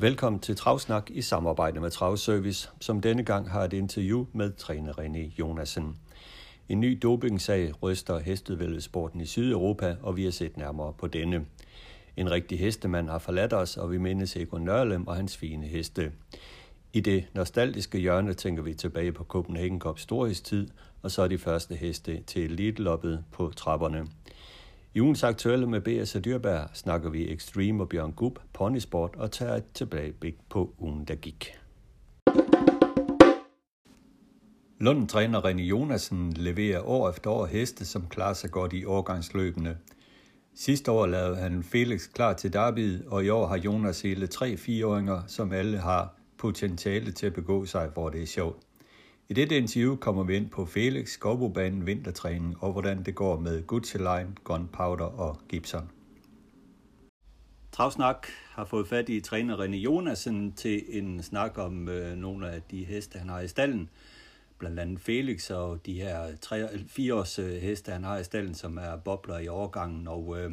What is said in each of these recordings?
Velkommen til Travsnak i samarbejde med Travservice, som denne gang har et interview med træner René Jonasen. En ny dopingsag ryster hestevældesporten i Sydeuropa, og vi har set nærmere på denne. En rigtig hestemand har forladt os, og vi mindes Egon Nørlem og hans fine heste. I det nostalgiske hjørne tænker vi tilbage på Copenhagen Cup storhedstid, og så er de første heste til elite på trapperne. I ugens aktuelle med B.S. Dyrbær snakker vi Extreme og Bjørn Gub, Ponysport og tager et tilbageblik på ugen, der gik. Lunden træner René Jonasen leverer år efter år heste, som klarer sig godt i årgangsløbene. Sidste år lavede han Felix klar til derbyet, og i år har Jonas hele tre fireåringer, som alle har potentiale til at begå sig, hvor det er sjovt. I dette interview kommer vi ind på Felix, Skovbobanen, vintertræning og hvordan det går med Gucci Line, Gunpowder og Gibson. Travsnak har fået fat i træner René Jonasen til en snak om øh, nogle af de heste, han har i stallen. Blandt andet Felix og de her 3-4 års øh, heste, han har i stallen, som er bobler i overgangen. Og øh,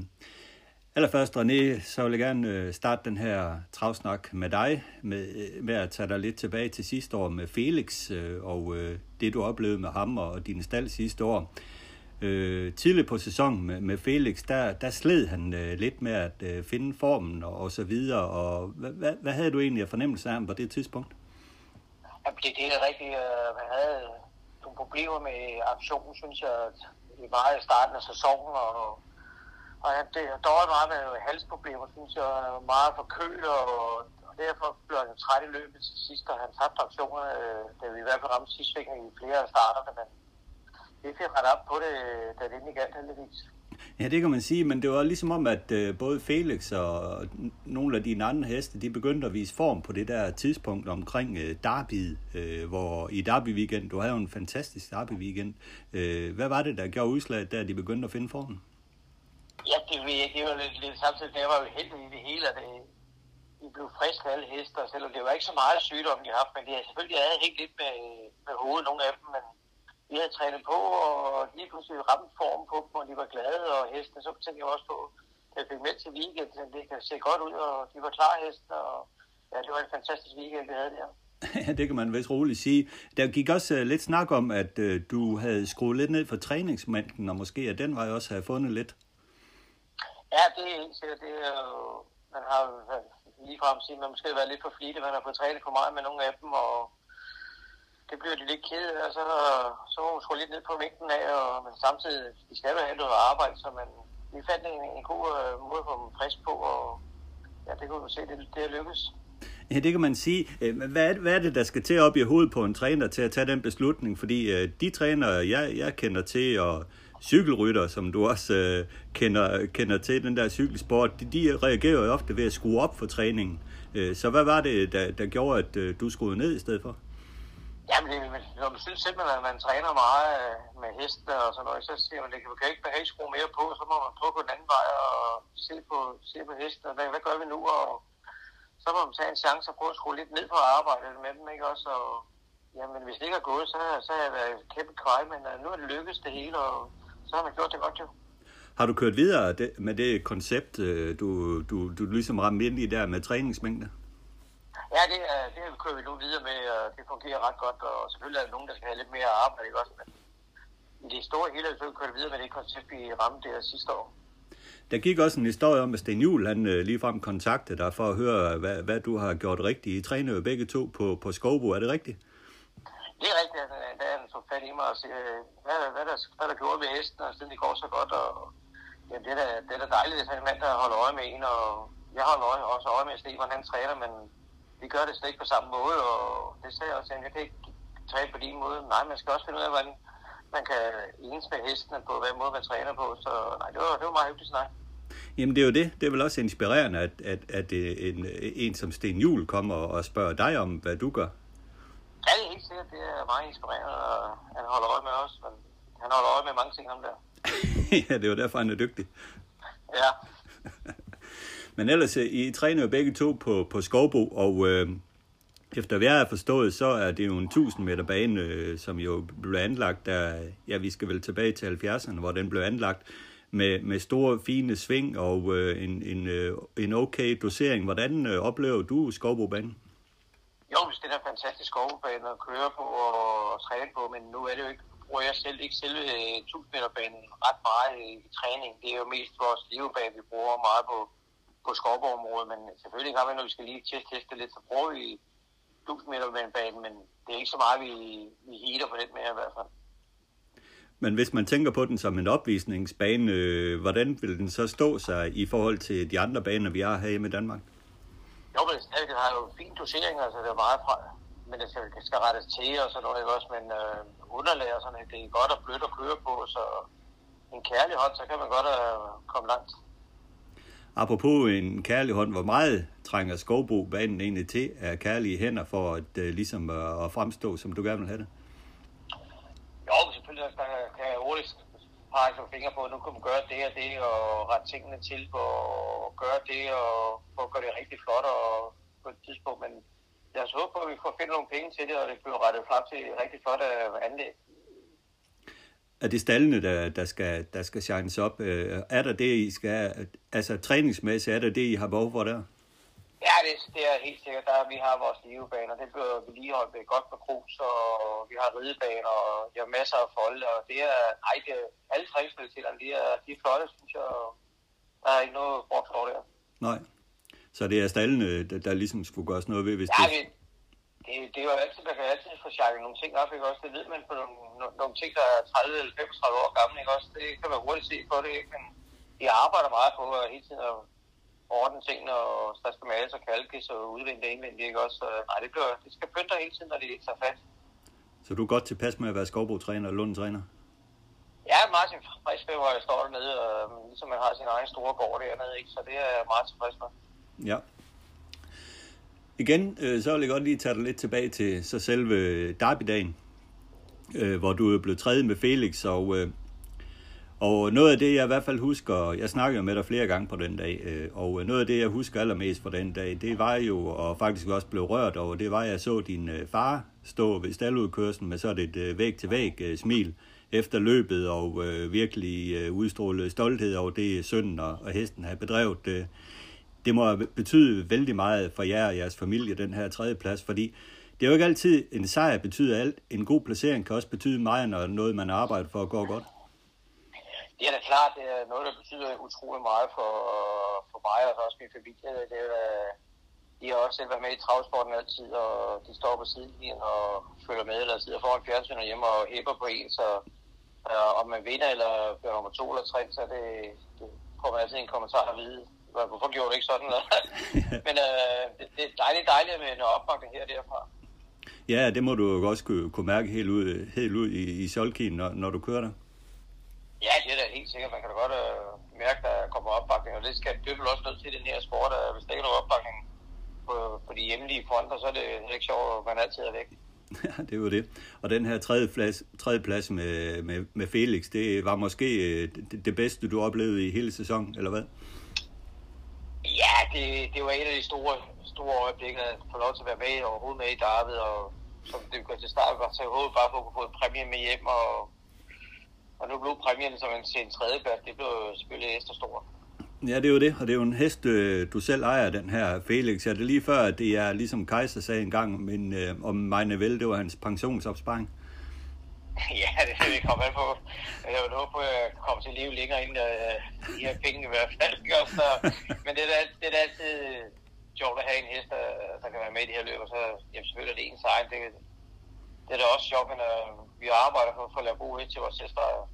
Allerførst, René, så vil jeg gerne øh, starte den her travsnak med dig, med, øh, med at tage dig lidt tilbage til sidste år med Felix, øh, og det du oplevede med ham og din stald sidste år. tidligt på sæsonen med, med Felix, der, der sled han lidt med at finde formen og, og så videre, og hvad, hvad, hvad havde du egentlig af fornemmelse af ham på det tidspunkt? Jamen, det, det er rigtigt. Man havde nogle problemer med aktionen, synes jeg, det var i starten af sæsonen, og og han det, dårligt meget med halsproblemer, synes jeg, meget forkølet, og, og derfor blev han træt i løbet til sidst, og han tabte aktionerne, øh, da vi i hvert fald ramte sidste i flere af starterne, men vi fik ret op på det, da det ikke galt heldigvis. Ja, det kan man sige, men det var ligesom om, at øh, både Felix og nogle af dine andre heste, de begyndte at vise form på det der tidspunkt omkring øh, Derby, øh, hvor i Derby weekend, du havde jo en fantastisk Derby weekend. Øh, hvad var det, der gjorde udslaget, der de begyndte at finde formen? Ja, det, det var lidt, lidt samtidig, jeg var jo heldig i det hele, at øh, det, de blev friske alle hester, selvom det var ikke så meget sygdom, de har haft, men de havde selvfølgelig havde hængt lidt med, med hovedet, nogle af dem, men vi havde trænet på, og lige pludselig ramte form på dem, og de var glade, og hestene, så tænkte jeg også på, at jeg fik med til weekend, at det kan se godt ud, og de var klar hester, og ja, det var en fantastisk weekend, vi havde der. Ja, det kan man vist roligt sige. Der gik også uh, lidt snak om, at uh, du havde skruet lidt ned for træningsmængden, og måske at den vej også havde fundet lidt. Ja, det er helt sikkert. Det er jo, man har lige frem sige, man måske været lidt for flittig, man har fået trænet for meget med nogle af dem, og det bliver de lidt ked af, og så, så må man skrue lidt ned på vægten af, og, men samtidig, de skal jo have noget arbejde, så man, vi fandt en, en god uh, måde at få dem frisk på, og ja, det kunne man se, det, det er lykkes. Ja, det kan man sige. Øh, hvad er, hvad er det, der skal til op i hovedet på en træner til at tage den beslutning? Fordi øh, de trænere, jeg, jeg kender til, og cykelrytter, som du også øh, kender, kender til, den der cykelsport, de, de reagerer jo ofte ved at skrue op for træningen. Øh, så hvad var det, der, der gjorde, at øh, du skruede ned i stedet for? Jamen, det, når man synes simpelthen, at man træner meget øh, med heste og sådan noget, så siger man, at man kan ikke, behage skrue mere på, så må man prøve på den anden vej og se på, se på hesten, hvad, hvad gør vi nu? Og så må man tage en chance og prøve at skrue lidt ned på arbejdet med dem, ikke også? Og, jamen, hvis det ikke er gået, så, så har jeg været kæmpe kvej, men uh, nu er det lykkedes det hele, og så har man gjort det godt jo. Har du kørt videre med det koncept, øh, du, du, du ligesom ramte ind i der med træningsmængde? Ja, det, det kører vi nu videre med, og det fungerer ret godt, og selvfølgelig er der nogen, der skal have lidt mere arbejde, ikke også? Men i det store hele, så kører vi videre med det koncept, vi ramte der sidste år. Der gik også en historie om, at Sten Juhl, han øh, ligefrem kontaktede dig for at høre, hvad, hvad du har gjort rigtigt. I træner jo begge to på, på Skovbo, er det rigtigt? Det er rigtigt, at da han tog fat i mig og siger, øh, hvad, hvad, der, hvad der gjorde ved hesten, og siden det går så godt, og jamen, det, er da, det er da dejligt, at han en mand, der holder øje med en, og jeg holder øje, også øje med Stefan, han træner, men vi gør det slet ikke på samme måde, og det sagde jeg også, at jeg kan ikke træne på din måde. Nej, man skal også finde ud af, hvordan man kan enes med hestene på, hvad måde man træner på, så nej, det var, det var meget hyggeligt snak. Jamen det er jo det. Det er vel også inspirerende, at, at, at øh, en, en som Sten Jul kommer og spørger dig om, hvad du gør. Ja, helt sikkert, det er meget inspirerende, og han holder øje med os, men han holder øje med mange ting, ham der. ja, det var derfor, han er dygtig. Ja, Men ellers, øh, I træner jo begge to på, på Skovbo, og øh, efter hvad jeg har forstået, så er det jo en 1000 meter bane, øh, som jo blev anlagt, der, ja, vi skal vel tilbage til 70'erne, hvor den blev anlagt, med, med store, fine sving og øh, en, en, øh, en okay dosering. Hvordan øh, oplever du Skovbo-banen? Jo, hvis det er en fantastisk skovbane at køre på og træne på, men nu er det jo ikke, bruger jeg selv ikke selve øh, 1000 ret meget i, i træning. Det er jo mest vores livebane, vi bruger meget på, på skovborgområdet, men selvfølgelig kan vi, når vi skal lige teste, teste lidt, så bruger vi 1000 men det er ikke så meget, vi, vi heater på den mere i hvert fald. Men hvis man tænker på den som en opvisningsbane, øh, hvordan vil den så stå sig i forhold til de andre baner, vi har her i Danmark? Jo, men det har jo fin dosering, altså det er meget fra, men det skal, skal rettes til og sådan noget, også, men øh, underlag og sådan noget, det er godt og blødt at køre på, så en kærlig hånd, så kan man godt øh, komme langt. Apropos en kærlig hånd, hvor meget trænger Skovbo-banen egentlig til af kærlige hænder for at, øh, ligesom at, at fremstå, som du gerne vil have det? Jo, selvfølgelig kan, kan jeg hurtigt pege nogle fingre på, at nu kan man gøre det og det, og rette tingene til, på at gøre det, og på at gøre det rigtig flot og på et tidspunkt, men lad os håbe på, at vi får finde nogle penge til det, og det bliver rettet frem til et rigtig flot øh, anlæg. Er det stallene, der, der, skal, der skal shines op? Øh, er der det, I skal... Altså træningsmæssigt, er der det, I har behov for der? Ja, det, det er helt sikkert. Der, vi har vores livebaner, det bliver vedligeholdt godt med grus, og vi har ridebaner, og vi har masser af folde, og det er, nej, det er, alle træningsfaciliteterne, de er, de er flotte, synes jeg, der er ikke noget brugt for der. Nej. Så det er stallene, der, der ligesom skulle gøres noget ved, hvis Ja, det... det, det, det er jo altid, man kan altid få sjakket nogle ting op, ikke også? Det ved man på nogle, no- nogle ting, der er 30 eller 35 år gamle, ikke også? Det kan man hurtigt se på det, ikke? Men de arbejder meget på at hele tiden at ordne tingene, og der skal males og kalkes og udvendigt og indvendigt, ikke også? Så, nej, det, bliver, det skal pynte hele tiden, når de tager fat. Så du er godt tilpas med at være Skovbo-træner og Lund-træner? Jeg er meget tilfreds med, hvor jeg står dernede, og ligesom man har sin egen store gård dernede, ikke? Så det er jeg meget tilfreds med. Ja. Igen, øh, så vil jeg godt lige tage dig lidt tilbage til så selve derbydagen, øh, hvor du er blevet træet med Felix, og, øh, og noget af det, jeg i hvert fald husker, jeg snakkede jo med dig flere gange på den dag, øh, og noget af det, jeg husker allermest fra den dag, det var jo, og faktisk også blev rørt over, det var, at jeg så din øh, far stå ved staldudkørslen med sådan et øh, væg-til-væg smil efter løbet, og virkelig udstråle stolthed over det, sønnen og, hesten havde bedrevet. Øh, det må betyde vældig meget for jer og jeres familie, den her tredje plads, fordi det er jo ikke altid, en sejr betyder alt. En god placering kan også betyde meget, når noget, man arbejder for, går godt. Det er da klart, det er noget, der betyder utrolig meget for, for mig og også min familie. Det er, de har også selv været med i travsporten altid, og de står på sidelinjen og følger med, eller sidder foran fjernsynet hjemme og hæpper på en, så øh, om man vinder eller bliver nummer to eller tre, så det, det får man altid en kommentar at vide. Hvorfor gjorde du ikke sådan? Men øh, det, det, er dejligt, dejligt med en opbakning her og derfra. Ja, det må du også kunne, kunne mærke helt ud, helt ud i, i solkien, når, når du kører der. Ja, det er da helt sikkert. Man kan da godt øh, mærke, at der kommer opbakning, og det skal det vel også nødt til den her sport, at hvis der ikke er noget opbakning på, på de hjemlige fronter, så er det ikke sjovt, at man altid er væk. Ja, det var det. Og den her tredje plads, tredje plads med, med, med Felix, det var måske øh, det, det bedste, du oplevede i hele sæsonen, eller hvad? Ja, det, det var et af de store, store øjeblikke, at få lov til at være med overhovedet med i David, og som det går til start, var til hovedet bare for at få en præmie med hjem, og, og nu blev præmien som en, til en tredjeplads, det blev selvfølgelig ekstra stor. Ja, det er jo det, og det er jo en hest, øh, du selv ejer, den her Felix. Er det lige før, at det er, ligesom Kaiser sagde en gang, men øh, om Meine Vel, det var hans pensionsopsparing? Ja, det vil jeg komme an på. Jeg vil håbe at jeg kommer til at leve længere inden øh, de her penge i hvert fald. Så, men det er, da, det er da altid sjovt at have en hest, der, der kan være med i de her løb, og så jamen, selvfølgelig er det ens egen. Det, det er da også sjovt, men øh, vi arbejder for, for at lave gode heste til vores hester.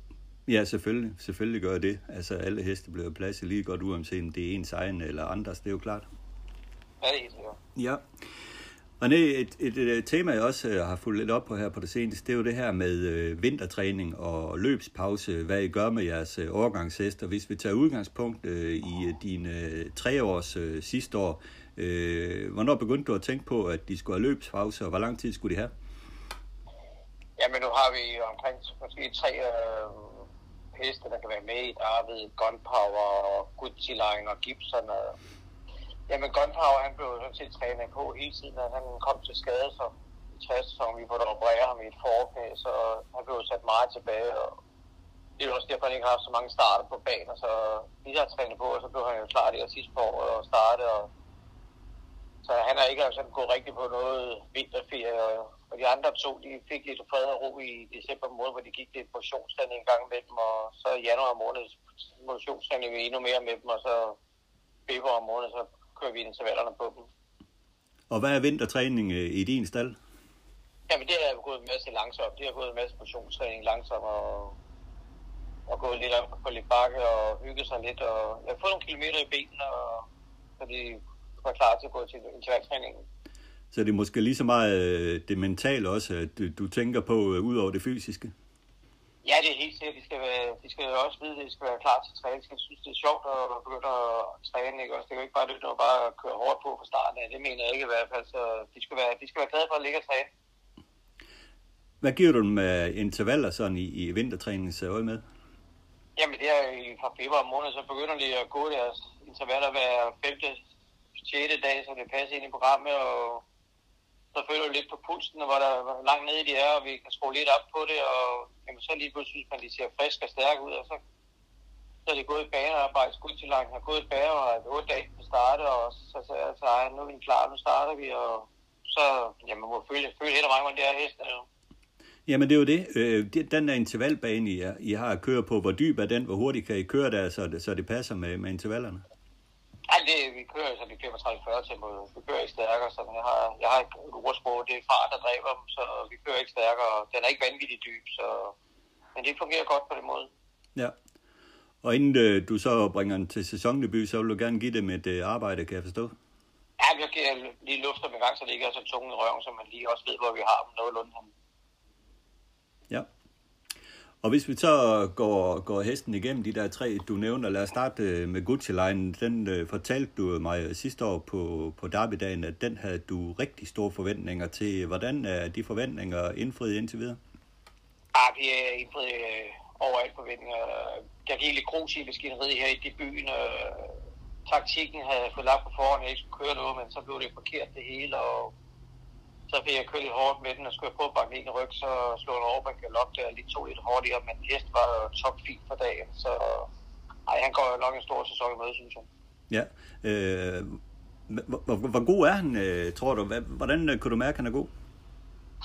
Ja, selvfølgelig. Selvfølgelig gør det. Altså, alle heste bliver pladset lige godt, uanset om det er ens egen eller andres. Det er jo klart. Ja, det er helt sikkert. Ja. Og nej, et, et, et tema, jeg også øh, har fulgt lidt op på her på det seneste, det er jo det her med øh, vintertræning og løbspause, hvad I gør med jeres øh, overgangshester. Hvis vi tager udgangspunkt øh, i øh, dine øh, tre års øh, sidste år, øh, hvornår begyndte du at tænke på, at de skulle have løbspause, og hvor lang tid skulle de have? Har vi omkring måske tre øh, heste, der kan være med i David, Gunpower, Gucci Line og Gibson. Og, jamen Gunpower, han blev sådan set trænet på hele tiden, at han kom til skade, så i 60 så vi måtte operere ham i et forknæ, så han blev sat meget tilbage, og det er også derfor, han ikke har haft så mange starter på banen, så lige der trænet på, og så blev han jo klar det sidste år og starte, og så han har ikke sådan gået rigtig på noget vinterferie, og, og de andre to, de fik lidt fred og ro i december måned, hvor de gik lidt motionstræning en gang med dem, og så i januar måned motionstræning endnu mere med dem, og så februar måned, så kører vi intervallerne på dem. Og hvad er vintertræning øh, i din stald? Jamen det er gået en masse langsomt. Det har gået en masse motionstræning langsomt, og, og gået lidt op på lidt bakke og hygget sig lidt. Og jeg har fået nogle kilometer i benene, og, så de var klar til at gå til intervaltræningen. Så det er måske lige så meget øh, det mentale også, at du, du tænker på øh, ud over det fysiske? Ja, det er helt sikkert. De skal, være, de skal også vide, at de skal være klar til træning. Skal synes, det er sjovt at begynde at træne. Ikke? Også, det kan jo ikke bare bare at køre hårdt på fra starten af. Det mener jeg ikke i hvert fald. Så de skal være, de skal være glade for at ligge og træne. Hvad giver du dem med intervaller sådan i, i vintertræningens øje med? Jamen det er i fra februar måned, så begynder de at gå deres intervaller hver femte, sjette dag, så det passer ind i programmet, og så føler du lidt på pulsen, og hvor der hvor langt nede de er, og vi kan skrue lidt op på det, og jamen, så lige pludselig synes man, de ser frisk og stærk ud, og så, så er de gået i banearbejde, skud til langt, har gået i bane, og har otte dage på starte, og så sagde jeg til egen, nu er vi klar, nu starter vi, og så, jamen, man må føle, føle helt og hvor det er hesten, jo. Jamen det er jo det. Øh, den der intervalbane, I, I har at køre på, hvor dyb er den? Hvor hurtigt kan I køre der, så det, så det passer med, med intervallerne? Ej, det, vi kører så vi 35-40 tempo. Vi kører ikke stærkere, så jeg har, jeg har et ordsprog, det er fart, der dræber dem, så vi kører ikke stærkere. Den er ikke vanvittigt dyb, så... Men det fungerer godt på den måde. Ja. Og inden øh, du så bringer den til sæsondebut, så vil du gerne give dem et øh, arbejde, kan jeg forstå? Ja, jeg giver lige luft om en gang, så det ikke er så tunge i røven, så man lige også ved, hvor vi har dem nogenlunde. Ja. Og hvis vi så går, går hesten igennem de der tre, du nævner, lad os starte øh, med Gucci Line. Den øh, fortalte du mig øh, sidste år på, på Derby-dagen, at den havde du rigtig store forventninger til. Hvordan er de forventninger indfriet indtil videre? Ah, ja, vi er indfriet øh, over alt forventninger. Der gik lidt grus i maskineriet her i byen. Øh, taktikken havde jeg fået lagt på forhånd, at jeg ikke skulle køre noget, men så blev det forkert det hele, og så fik jeg kørt lidt hårdt med den, og skulle jeg på at bakke en ryg, så slog den over på en galop der, lige tog lidt hurtigere, men hest var jo topfint for dagen, så ej, han går jo nok en stor sæson i møde, synes jeg. Ja. Øh, hvor, hvor, hvor god er han, øh, tror du? Hvordan øh, kunne du mærke, at han er god?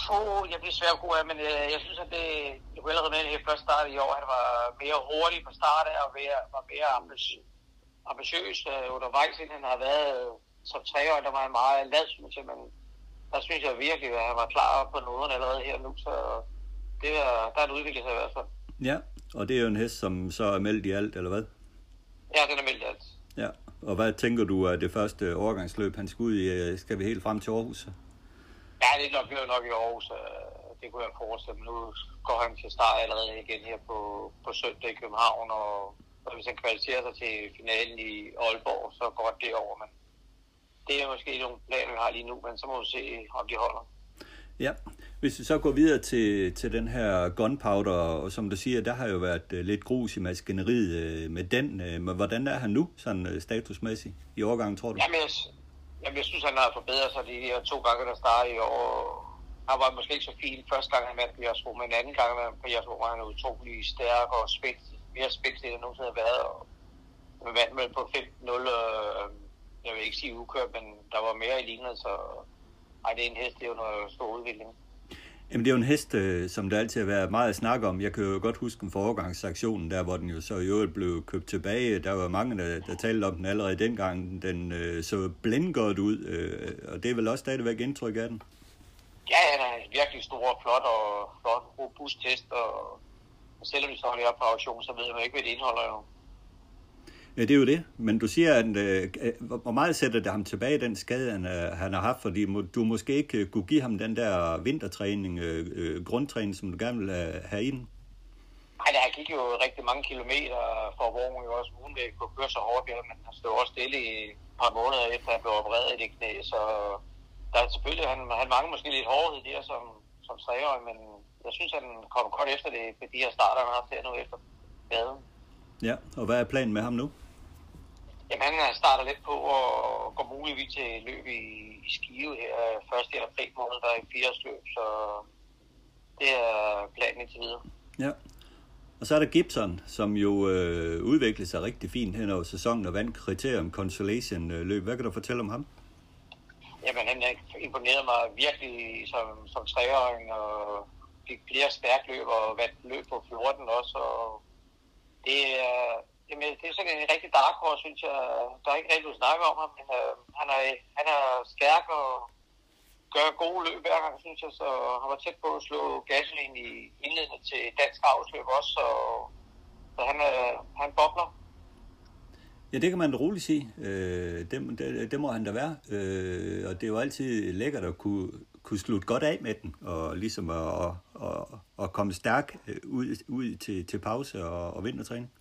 Puh, jeg bliver svært god af, men øh, jeg synes, at det, jeg kunne allerede med her første start i år, han var mere hurtig på start og mere, var mere ambitiøs, ambitiøs øh, undervejs, end han har været øh, som tre år, der var han meget lad, synes jeg, men der synes jeg virkelig, at han var klar på noget allerede her nu, så det er, der er en udvikling sig i hvert fald. Ja, og det er jo en hest, som så er meldt i alt, eller hvad? Ja, den er meldt alt. Ja, og hvad tænker du af det første overgangsløb, han skal ud i? Øh, Skal vi helt frem til Aarhus? Ja, det er nok, bliver nok i Aarhus. øh, Det kunne jeg forestille mig. Nu går han til start allerede igen her på, på søndag i København, og, og hvis han kvalificerer sig til finalen i Aalborg, så går det over. Men det er måske nogle planer, vi har lige nu, men så må vi se, om de holder. Ja, hvis vi så går videre til, til den her gunpowder, og som du siger, der har jo været øh, lidt grus i maskineriet øh, med den. øh, Men hvordan er han nu, sådan statusmæssigt, i overgangen, tror du? Jamen, jeg, jamen, jeg synes, han har forbedret sig de her to gange, der startede i år. Han var måske ikke så fin første gang, han vandt på Jersbo, men anden gang han vandt på Jersbo, var han utrolig stærk og spændt, mere spændt, end han nogensinde har været. Og vandt med på 5-0, øh, jeg vil ikke sige ukørt, men der var mere i lignet, så ej, det er en hest, det er jo noget stor udvikling. Jamen, det er jo en hest, øh, som der altid har været meget at snakke om. Jeg kan jo godt huske den foregangsaktionen, der hvor den jo så i øvrigt blev købt tilbage. Der var mange, der, der talte om den allerede dengang. Den øh, så blindgodt ud, øh, og det er vel også stadigvæk indtryk af den. Ja, han er virkelig stor, flot og flot, robust hest, og selvom vi så holder op på auktion, så ved man ikke, hvad det indeholder jo. Ja, det er jo det. Men du siger, at øh, øh, hvor meget sætter det ham tilbage, den skade, han, øh, han har haft? Fordi må- du måske ikke øh, kunne give ham den der vintertræning, øh, øh, grundtræning, som du gerne vil have, have i den? Nej, han gik jo rigtig mange kilometer for vognen jo også uden det kunne køre så hårdt, ja, men han stod også stille i et par måneder efter han blev opereret i det knæ, så der er selvfølgelig, han, han mangler måske lidt hårdhed der, som, som treårig, men jeg synes, den kommer godt efter det, på de her starter, han har haft her nu efter gaden. Ja, og hvad er planen med ham nu? Jamen, han starter lidt på og går muligvis til løb i, i Skive her første eller april måned, der er i løb, så det er planen indtil videre. Ja, og så er der Gibson, som jo øh, udviklede sig rigtig fint hen over sæsonen og vandt kriterium Consolation øh, løb. Hvad kan du fortælle om ham? Jamen, han imponerede mig virkelig som, som treåring, og fik flere stærke løb, og vandt løb på 14 også, og det er, jamen, det er sådan en rigtig dark horse, synes jeg. Der er ikke rigtig at snakke om ham, men øh, han, er, han er stærk og gør gode løb hver gang, synes jeg, så han var tæt på at slå gasolin i indledningen til dansk afsløb også, så, så han, øh, han bobler. Ja, det kan man roligt sige. Øh, det, det, det må han da være. Øh, og det er jo altid lækkert at kunne, kunne slutte godt af med den, og ligesom at, at, at, at komme stærk øh, ud, ud til, til pause og, og vintertræning.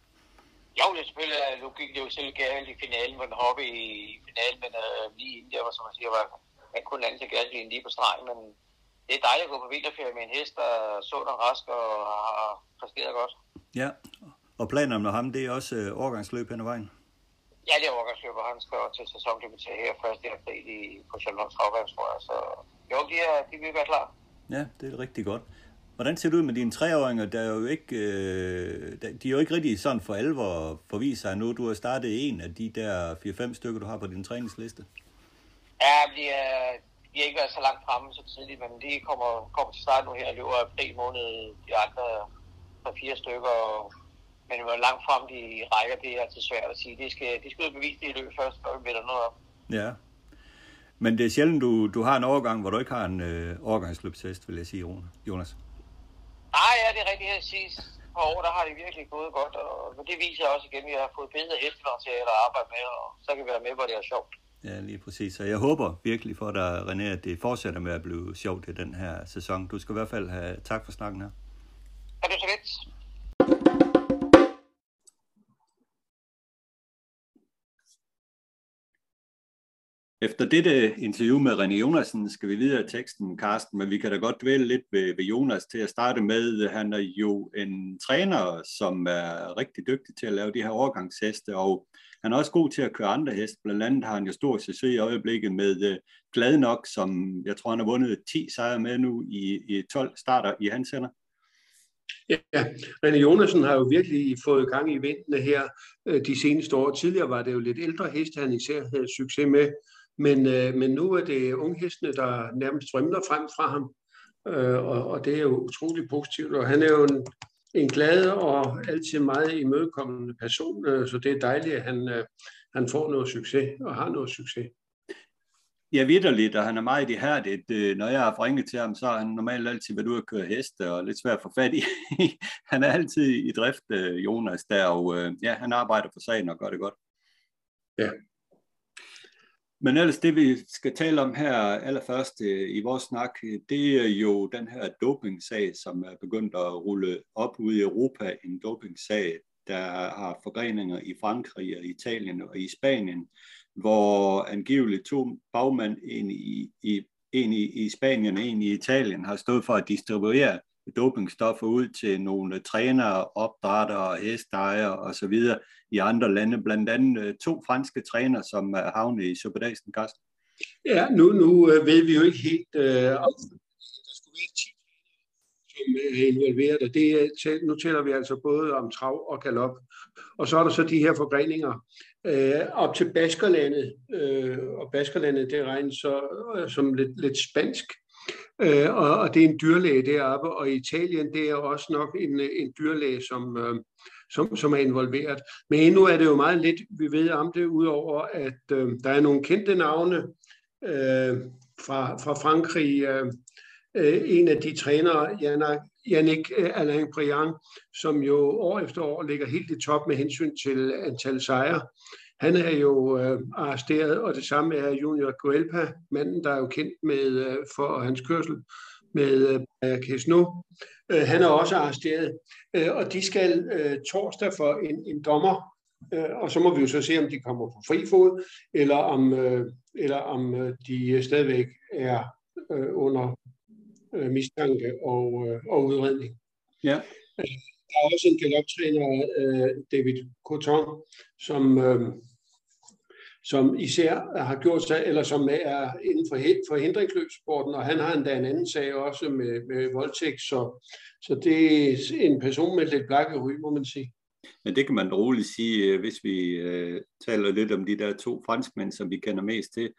Jo, det er selvfølgelig, nu gik det jo selv galt i finalen, hvor den hoppe i finalen, men uh, lige inden der, var, som man siger, var han kun lande til gaslinjen lige på stregen, men det er dejligt at gå på vinterferie med en hest, der er sund og rask og har præsteret godt. Ja, og planerne med ham, det er også uh, overgangsløb hen ad vejen? Ja, det er overgangsløb, og han skal til sæsondebutere her 1. april i, på Charlotte Travværk, tror jeg. Så jo, de, er, de vil være klar. Ja, det er rigtig godt. Hvordan ser det ud med dine treåringer? Der er jo ikke, øh, de er jo ikke rigtig sådan for alvor forvist sig nu. Du har startet en af de der 4-5 stykker, du har på din træningsliste. Ja, de, er, de har ikke været så langt fremme så tidligt, men de kommer, kommer til start nu her i løbet af april måned. De andre fra fire stykker, men hvor langt frem de rækker, det er altid svært at sige. De skal, de skal ud bevise det i løbet først, og vi noget op. Ja, men det er sjældent, du, du har en overgang, hvor du ikke har en øh, overgangsløbshest, vil jeg sige, Jonas. Nej, ja, det er rigtigt at sige. På år, der har det virkelig gået godt, og det viser også igen, at vi har fået bedre hestelancer at arbejde med, og så kan vi være med, hvor det er sjovt. Ja, lige præcis. Så jeg håber virkelig for dig, René, at det fortsætter med at blive sjovt i den her sæson. Du skal i hvert fald have tak for snakken her. Er det så lidt? Efter dette interview med René Jonasen skal vi videre i teksten, Carsten, men vi kan da godt dvæle lidt ved, ved Jonas til at starte med. Han er jo en træner, som er rigtig dygtig til at lave de her overgangsheste, og han er også god til at køre andre heste. Blandt andet har han jo stor succes i øjeblikket med øh, uh, Glad nok, som jeg tror, han har vundet 10 sejre med nu i, i 12 starter i hans hænder. Ja, René Jonasen har jo virkelig fået gang i vindene her øh, de seneste år. Tidligere var det jo lidt ældre heste, han især havde succes med. Men, øh, men nu er det unghestene, der nærmest strømmer frem fra ham, øh, og, og det er jo utrolig positivt. Og han er jo en, en glad og altid meget imødekommende person, øh, så det er dejligt, at han, øh, han får noget succes og har noget succes. Ja, vidderligt, og han er meget ihærdigt. Når jeg har ringet til ham, så har han normalt altid været ude at køre heste, og lidt svært at få fat i. han er altid i drift, øh, Jonas, der, og øh, ja, han arbejder for sagen og gør det godt. Ja, men ellers det, vi skal tale om her allerførst øh, i vores snak, øh, det er jo den her dopingsag, som er begyndt at rulle op ude i Europa. En dopingsag, der har forgreninger i Frankrig og Italien og i Spanien, hvor angiveligt to bagmænd, en i, i, en i, i Spanien og en i Italien, har stået for at distribuere dopingstoffer ud til nogle trænere, opdrættere, hesteejere osv. i andre lande, blandt andet øh, to franske trænere, som er i Superdagen, Karsten. Ja, nu, nu øh, ved vi jo ikke helt, øh, om der skulle være 10 som øh, er involveret, og det, nu taler vi altså både om trav og galop. Og så er der så de her forgreninger øh, op til Baskerlandet, øh, og Baskerlandet det regnes så øh, som lidt, lidt spansk, Øh, og, og det er en dyrlæge deroppe, og i Italien det er også nok en, en dyrlæge, som, øh, som, som er involveret. Men endnu er det jo meget lidt, vi ved om det, udover at øh, der er nogle kendte navne øh, fra, fra Frankrig. Øh, øh en af de trænere, Yannick øh, Alain Briand, som jo år efter år ligger helt i top med hensyn til antal sejre. Han er jo øh, arresteret, og det samme er Junior Guelpa, manden, der er jo kendt med øh, for hans kørsel med øh, Kesno. Øh, han er også arresteret, øh, og de skal øh, torsdag for en, en dommer, øh, og så må vi jo så se, om de kommer på fri fod, eller om, øh, eller om øh, de stadigvæk er øh, under øh, mistanke og, øh, og udredning. Ja. Der er også en galoptræner, øh, David Coton, som, øh, som især har gjort sig, eller som er inden for forhindringsløbsporten, og han har endda en anden sag også med, med voldtægt, så, så det er en person med lidt blakke ry, må man sige. Men det kan man roligt sige, øh, hvis vi øh, taler lidt om de der to franskmænd, som vi kender mest til.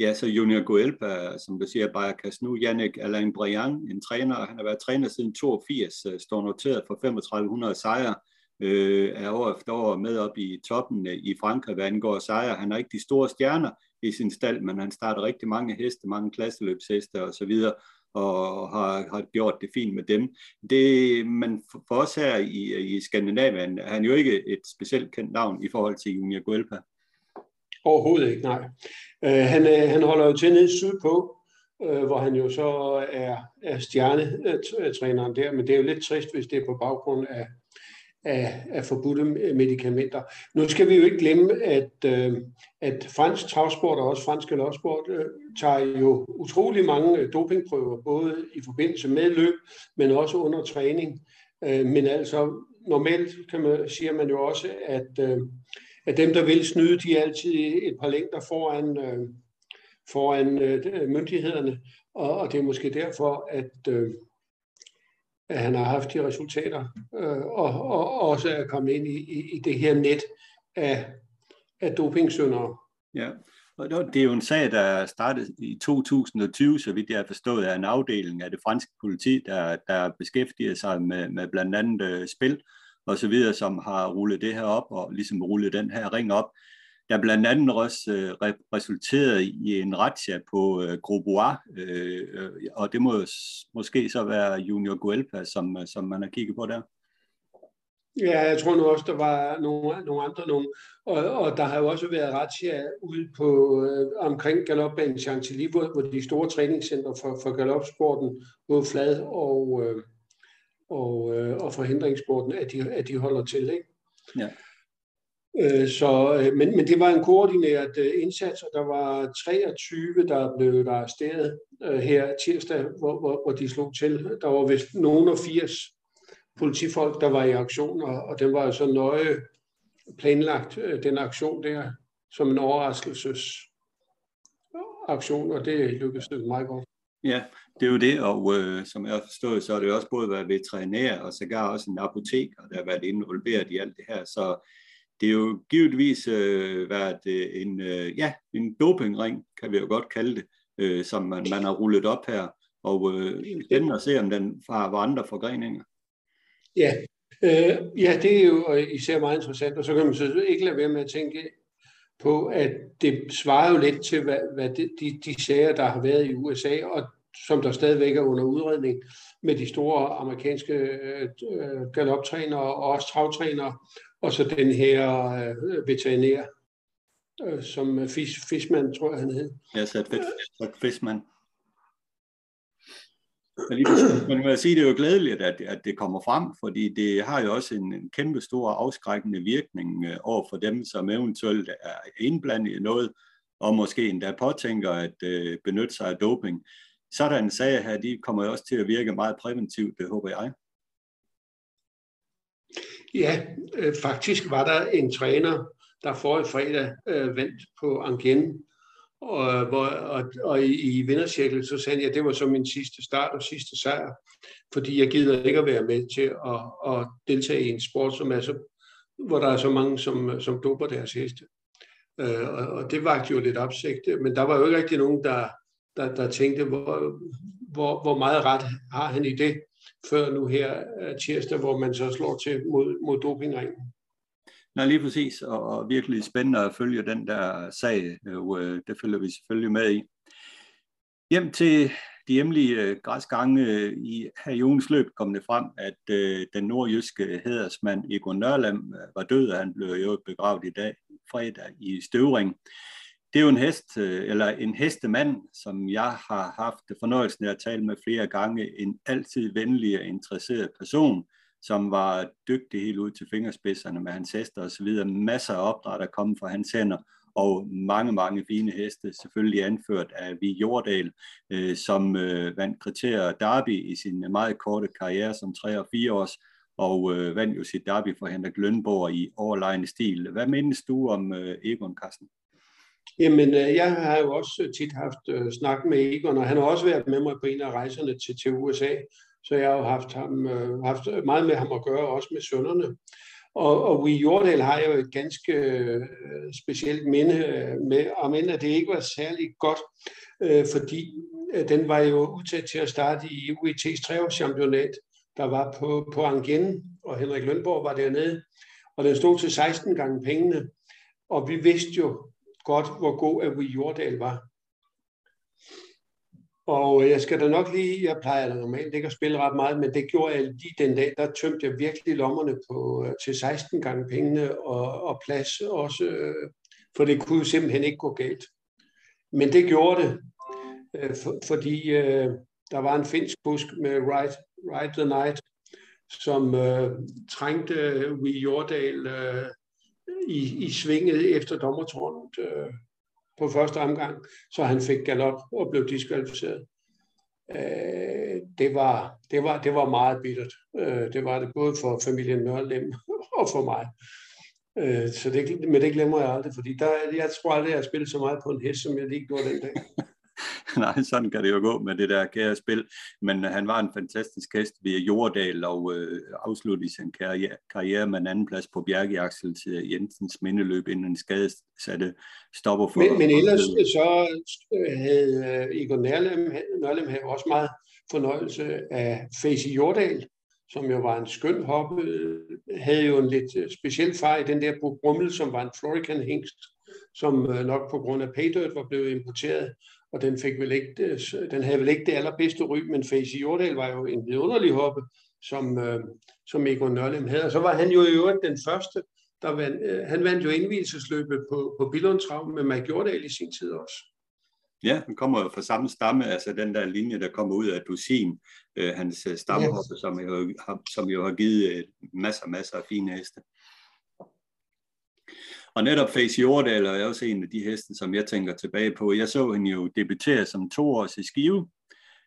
Ja, så Junior Guelpa, som du siger, bare kan nu. Jannik Alain Briand, en træner, han har været træner siden 82, øh, står noteret for 3500 sejre, øh, er år efter år med op i toppen øh, i Frankrig, hvad angår sejre. Han har ikke de store stjerner i sin stald, men han starter rigtig mange heste, mange klasseløbsheste og så videre, og har, har gjort det fint med dem. Det, men for, for os her i, i Skandinavien er han jo ikke et specielt kendt navn i forhold til Junior Guelpa. Overhovedet ikke, nej. Øh, han, øh, han holder jo til nede sydpå, øh, hvor han jo så er, er stjernetræneren der, men det er jo lidt trist, hvis det er på baggrund af, af, af forbudte medicamenter. Nu skal vi jo ikke glemme, at, øh, at fransk travsport og også fransk galopsport øh, tager jo utrolig mange øh, dopingprøver, både i forbindelse med løb, men også under træning. Øh, men altså normalt kan man, siger man jo også, at, øh, at dem, der vil snyde, de er altid et par længder foran, øh, foran øh, myndighederne, og, og det er måske derfor, at øh, at han har haft de resultater, øh, og, og også er kommet ind i, i, i det her net af, af dopingsyndere. Ja, og det er jo en sag, der startede i 2020, så vidt jeg har forstået, af en afdeling af det franske politi, der, der beskæftiger sig med, med blandt andet øh, spil og så videre, som har rullet det her op og ligesom rullet den her ring op der blandt andet også øh, resulteret i en razzia på øh, Grobois, øh, øh, og det må måske så være Junior Guelpa, som, øh, som man har kigget på der. Ja, jeg tror nu også, der var nogle, nogle andre nogle. Og, og der har jo også været razzia ude på øh, omkring galopbanen Chantilly, hvor, hvor de store træningscenter for, for galopsporten, både flad og, øh, og, øh, og forhindringssporten, at de, at de holder til. Ikke? Ja. Øh, så, øh, men, men det var en koordineret øh, indsats, og der var 23, der blev der arresteret her tirsdag, hvor, hvor, hvor de slog til. Der var vist nogen af 80 politifolk, der var i aktion, og, og den var så nøje planlagt, den aktion der, som en overraskelses aktion, og det lykkedes meget godt. Ja, det er jo det, og øh, som jeg har forstået, så har det også både været veterinær og sågar også en apoteker, der har været involveret i alt det her, så det er jo givetvis øh, været øh, en, øh, ja, en dopingring, kan vi jo godt kalde det, øh, som man, man har rullet op her. Og øh, spændende at se, om den har andre forgreninger. Ja, øh, ja, det er jo øh, især meget interessant, og så kan man så ikke lade være med at tænke på, at det svarer jo lidt til, hvad, hvad de, de, de sager, der har været i USA, og som der stadigvæk er under udredning med de store amerikanske øh, øh, galoptrænere og også travtrænere, og så den her øh, veterinær, øh, som Fish, Fishman, tror jeg, han hed. Ja, så Fishman. Men, lige, men jeg vil sige, det er jo glædeligt, at, at det kommer frem, fordi det har jo også en, en kæmpe stor afskrækkende virkning øh, over for dem, som eventuelt er indblandet i noget, og måske endda påtænker at øh, benytte sig af doping. Sådan sager sag her, de kommer jo også til at virke meget præventivt, det håber jeg. Ja, øh, faktisk var der en træner, der for i fredag øh, vandt på Angien, og, hvor, og, og i, i vindercirklen, så sagde jeg, at det var så min sidste start og sidste sejr, fordi jeg gider ikke at være med til at, at deltage i en sport, som er så, hvor der er så mange, som, som doper deres heste. Øh, og, og det var jo lidt opsigt, men der var jo ikke rigtig nogen, der, der, der tænkte, hvor, hvor, hvor meget ret har han i det før nu her øh, tirsdag, hvor man så slår til mod, mod dopingringen. Nej, lige præcis, og, og virkelig spændende at følge den der sag, og øh, det følger vi selvfølgelig med i. Hjem til de hjemlige øh, græsgange øh, i Jones løb kom det frem, at øh, den nordjyske hedersmand Egon Nørland øh, var død, og han blev jo begravet i dag, fredag, i Støvring det er jo en hest, øh, eller en hestemand, som jeg har haft fornøjelsen af at tale med flere gange. En altid venlig og interesseret person, som var dygtig helt ud til fingerspidserne med hans hester og så videre. Masser af opdræt, der kom fra hans hænder. og mange, mange fine heste, selvfølgelig anført af Vi Jordal, øh, som øh, vandt kriterier Derby i sin meget korte karriere som 3 og 4 års, og øh, vandt jo sit derby for Henrik Lønborg i overlejende stil. Hvad mindes du om øh, Egon Carsten? Jamen, øh, jeg har jo også øh, tit haft øh, snak med Egon, og han har også været med mig på en af rejserne til, til USA, så jeg har jo haft, ham, øh, haft meget med ham at gøre, også med sønderne. Og, og i Jordal har jeg jo et ganske øh, specielt minde øh, med, om end at det ikke var særlig godt, øh, fordi øh, den var jo udtaget til at starte i UET's treårschampionat, der var på, på Angen, og Henrik Lønborg var dernede, og den stod til 16 gange pengene, og vi vidste jo godt, hvor god at vi Jordal var. Og øh, jeg skal da nok lige, jeg plejer normalt ikke at spille ret meget, men det gjorde jeg lige den dag, der tømte jeg virkelig lommerne på, øh, til 16 gange pengene og, og plads også, øh, for det kunne jo simpelthen ikke gå galt. Men det gjorde det, for, fordi der var en finsk busk med Ride, Ride the Night, som øh, trængte Vi Jordal øh, i, i svinget efter dommertårnet øh, på første omgang, så han fik galop og blev diskvalificeret. Øh, det, var, det, var, det var meget bittert. Øh, det var det både for familien Nørlem og for mig. Øh, så det, men det glemmer jeg aldrig, fordi der, jeg tror aldrig, jeg har spillet så meget på en hest, som jeg lige gjorde den dag. Nej, sådan kan det jo gå med det der kære spil. Men han var en fantastisk hest ved Jordal og øh, afsluttede sin karriere, karriere med en anden plads på Bjergeaksel til Jensens mindeløb, inden en satte stopper for... Men, men ellers så øh, havde øh, Igor Nørlem, Nørlem havde også meget fornøjelse af Face Jordal, som jo var en skøn hoppe, havde jo en lidt øh, speciel far i den der Brummel, som var en Florican hængst, som nok på grund af paydirt var blevet importeret og den, fik vel ikke, øh, den havde vel ikke det allerbedste ry, men Face Jordal var jo en vidunderlig hoppe, som, øh, som Egon Nørlem havde. Og så var han jo i øvrigt den første, der vandt, øh, han vandt jo indvielsesløbet på, på Billundtrav med Mike Jordal i sin tid også. Ja, han kommer jo fra samme stamme, altså den der linje, der kommer ud af Dusin, øh, hans øh, stammehoppe, yes. som, jo har, som jo har givet øh, masser masser af fine heste. Og netop Face Jordal er også en af de heste, som jeg tænker tilbage på. Jeg så hende jo debutere som toårs i Skive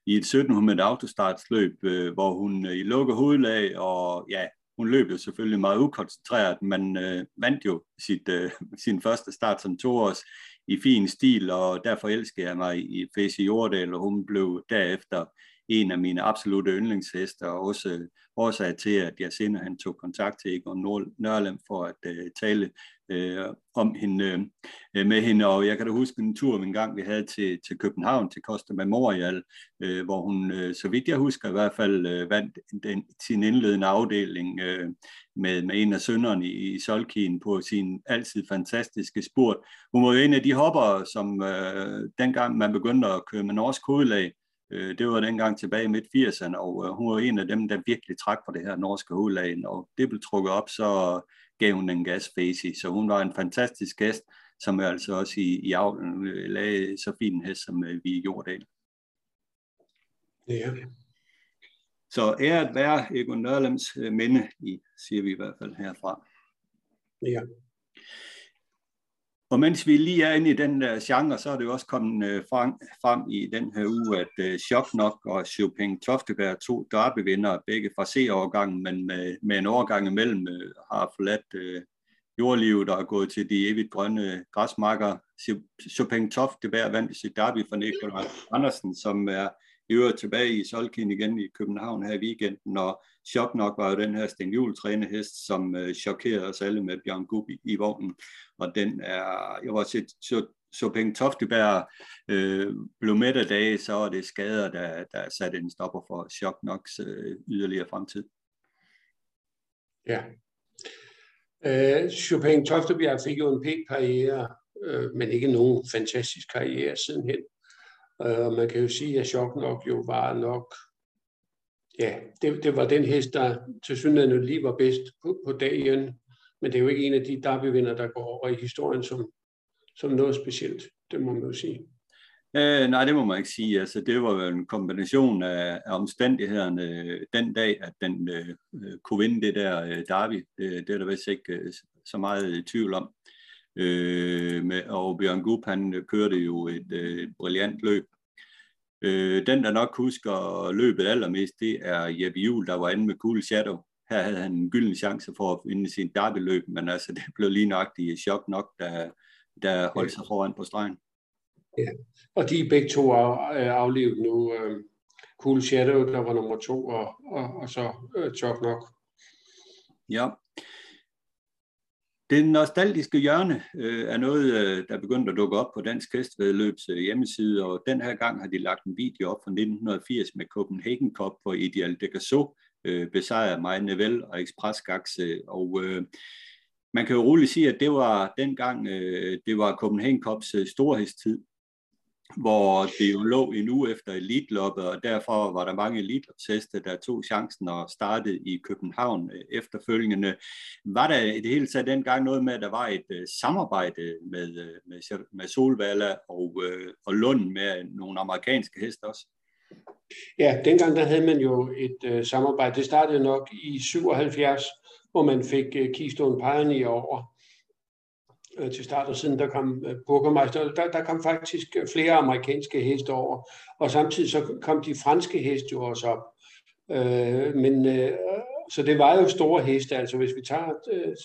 i et 1700 autostartsløb, øh, hvor hun øh, i hovedlag, og ja, hun løb jo selvfølgelig meget ukoncentreret, men øh, vandt jo sit, øh, sin første start som toårs i fin stil, og derfor elsker jeg mig i Face Jordal, og hun blev derefter en af mine absolute yndlingshester, og også årsag til, at jeg senere han tog kontakt til Egon Nørlem for at øh, tale øh, om hende, øh, med hende. Og jeg kan da huske en tur, en gang vi havde til, til København, til Costa Memorial, øh, hvor hun, øh, så vidt jeg husker i hvert fald, øh, vandt den, sin indledende afdeling øh, med, med en af sønderne i, i Solkien på sin altid fantastiske spurt. Hun var jo en af de hopper, som øh, dengang man begyndte at køre med norsk hovedlag, Øh, det var dengang tilbage i midt-80'erne, og øh, hun var en af dem, der virkelig trak på det her norske hovedlag, og det blev trukket op, så gav hun en gas Så hun var en fantastisk gæst, som er altså også i, i avlen øh, lagde så fin en hest, som vi gjorde det. Ja. Så æret være Egon Nørlems minde, i, siger vi i hvert fald herfra. Ja. Og mens vi lige er inde i den der genre, så er det jo også kommet øh, frem, frem i den her uge, at øh, uh, Choknok og Chopin Tofteberg, to derbyvindere, begge fra C-årgangen, men med, med en årgang imellem, uh, har forladt uh, jordlivet og er gået til de evigt grønne græsmarker. Chopin Tofteberg vandt sit derby for Nikolaj Andersen, som er i øvrigt tilbage i Solkin igen i København her i weekenden, og Chok nok var jo den her Sten Juhl trænehest, som øh, chokerede os alle med Bjørn Gub i, i vognen. Og den er, jeg var set, så, så Penge Tofteberg øh, blev med af dage, så var det skader, der, der satte en stopper for Chok Noks øh, yderligere fremtid. Ja. Øh, Chopin Toftebjerg fik jo en pæn karriere, øh, men ikke nogen fantastisk karriere sidenhen. Øh, og man kan jo sige, at Chok nok jo var nok ja, det, det var den hest, der til synligheden lige var bedst på, på dagen. Men det er jo ikke en af de derbyvinder, der går over i historien som, som noget specielt. Det må man jo sige. Øh, nej, det må man ikke sige. Altså, det var jo en kombination af, af omstændighederne øh, den dag, at den øh, øh, kunne vinde det der øh, derby. Det, det er der vist ikke øh, så meget øh, tvivl om. Øh, med, og Bjørn Gup, han kørte jo et, øh, et brilliant løb. Øh, den, der nok husker løbet allermest, det er Jeppe Juhl, der var inde med Cool Shadow. Her havde han en gylden chance for at vinde sin derby-løb, men altså, det blev lige nok i chok nok, da, der holdt sig foran på stregen. Ja, og de er begge to af, aflevet nu. Øh, cool Shadow, der var nummer to, og, og, og så uh, chok nok. Ja, det nostalgiske hjørne øh, er noget, øh, der er begyndt at dukke op på Dansk Hestvedløbs øh, hjemmeside, og den her gang har de lagt en video op fra 1980 med Copenhagen Cup, hvor Ideal de Gasso øh, besejrede Maja Nevel og Express Gaxe, øh, og øh, man kan jo roligt sige, at det var dengang, øh, det var Copenhagen Cups øh, storhedstid, hvor det jo lå en uge efter elitloppet, og derfor var der mange elitlopsheste, der tog chancen og startede i København øh, efterfølgende. Var der i det hele taget dengang noget med, at der var et øh, samarbejde med, øh, med, med Solvalla og, og Lund med nogle amerikanske heste også? Ja, dengang der havde man jo et øh, samarbejde. Det startede nok i 77, hvor man fik øh, Keystone Pioneer over øh, til start, og siden der kom øh, Burgermeister, der, der kom faktisk øh, flere amerikanske heste over, og samtidig så kom de franske heste jo også op. Øh, men, øh, så det var jo store heste, altså hvis vi tager øh,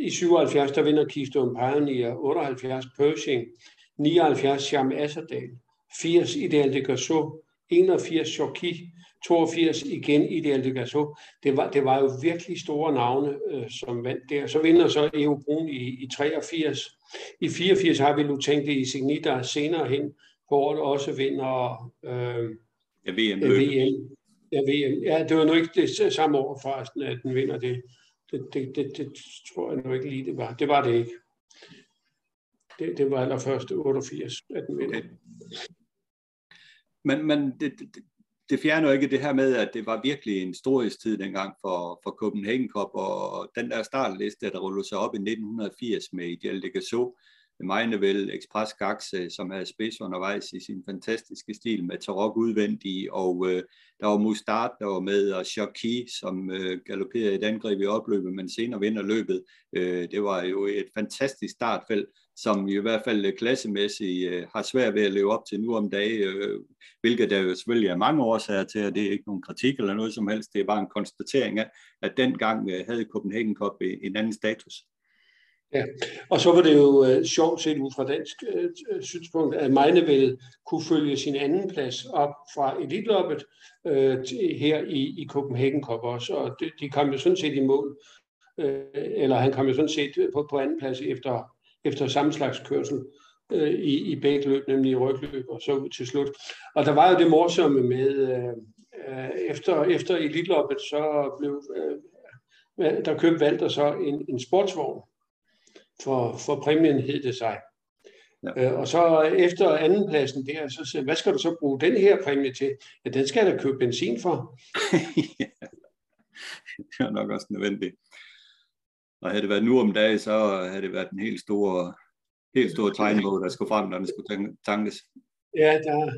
i 77, der vinder Keystone Pioneer, 78 Pershing, 79 Charme Asserdal, 80 Ideal de Gasso, 81 Choki, 82 igen Ideal de Gasso. Det var, det var jo virkelig store navne, øh, som vandt der. Så vinder så Evo Brun i, i 83. I 84 har vi nu tænkt det i Signita senere hen, hvor det også vinder øh, ja, VM. VM. Ja, VM. Ja, det var nu ikke det samme år forresten, at den vinder det. Det, det, det, det tror jeg nu ikke lige, det var. Det var det ikke. Det, det var allerførst 88, at den vinder. Okay. Men, men det, det, det fjerner ikke det her med, at det var virkelig en storhedstid dengang for, for Copenhagen Cup, og den der startliste, der rullede sig op i 1980 med Ideal de Gasso, Express Gaxe, øh, som havde spids undervejs i sin fantastiske stil med Tarok udvendig, og øh, der var Mustard, der var med, og Shoki, som øh, galopperede et angreb i opløbet, men senere vinder løbet. Øh, det var jo et fantastisk startfelt, som i hvert fald øh, klassemæssigt øh, har svært ved at leve op til nu om dagen, øh, hvilket der jo selvfølgelig er mange årsager til, og det er ikke nogen kritik eller noget som helst, det er bare en konstatering af, at dengang øh, havde Copenhagen Cup en anden status. Ja, og så var det jo øh, sjovt set ud fra dansk øh, synspunkt, at Meinevel kunne følge sin anden plads op fra elitloppet øh, her i, i Copenhagen Cup også, og de, de kom jo sådan set i mål, øh, eller han kom jo sådan set på, på anden plads efter, efter samme slags kørsel øh, i, i begge løb, nemlig i rygløb og så ud til slut. Og der var jo det morsomme med, øh, øh efter, efter elitloppet, så blev øh, der købte Valter så en, en sportsvogn, for, for præmien hed det sig. Ja. Øh, og så efter andenpladsen der, så siger hvad skal du så bruge den her præmie til? Ja, den skal jeg da købe benzin for. ja. Det er nok også nødvendigt. Og havde det været nu om dagen, så havde det været en helt stor, helt stor tegnbog, der skulle frem, når den skulle tankes. Ja, der,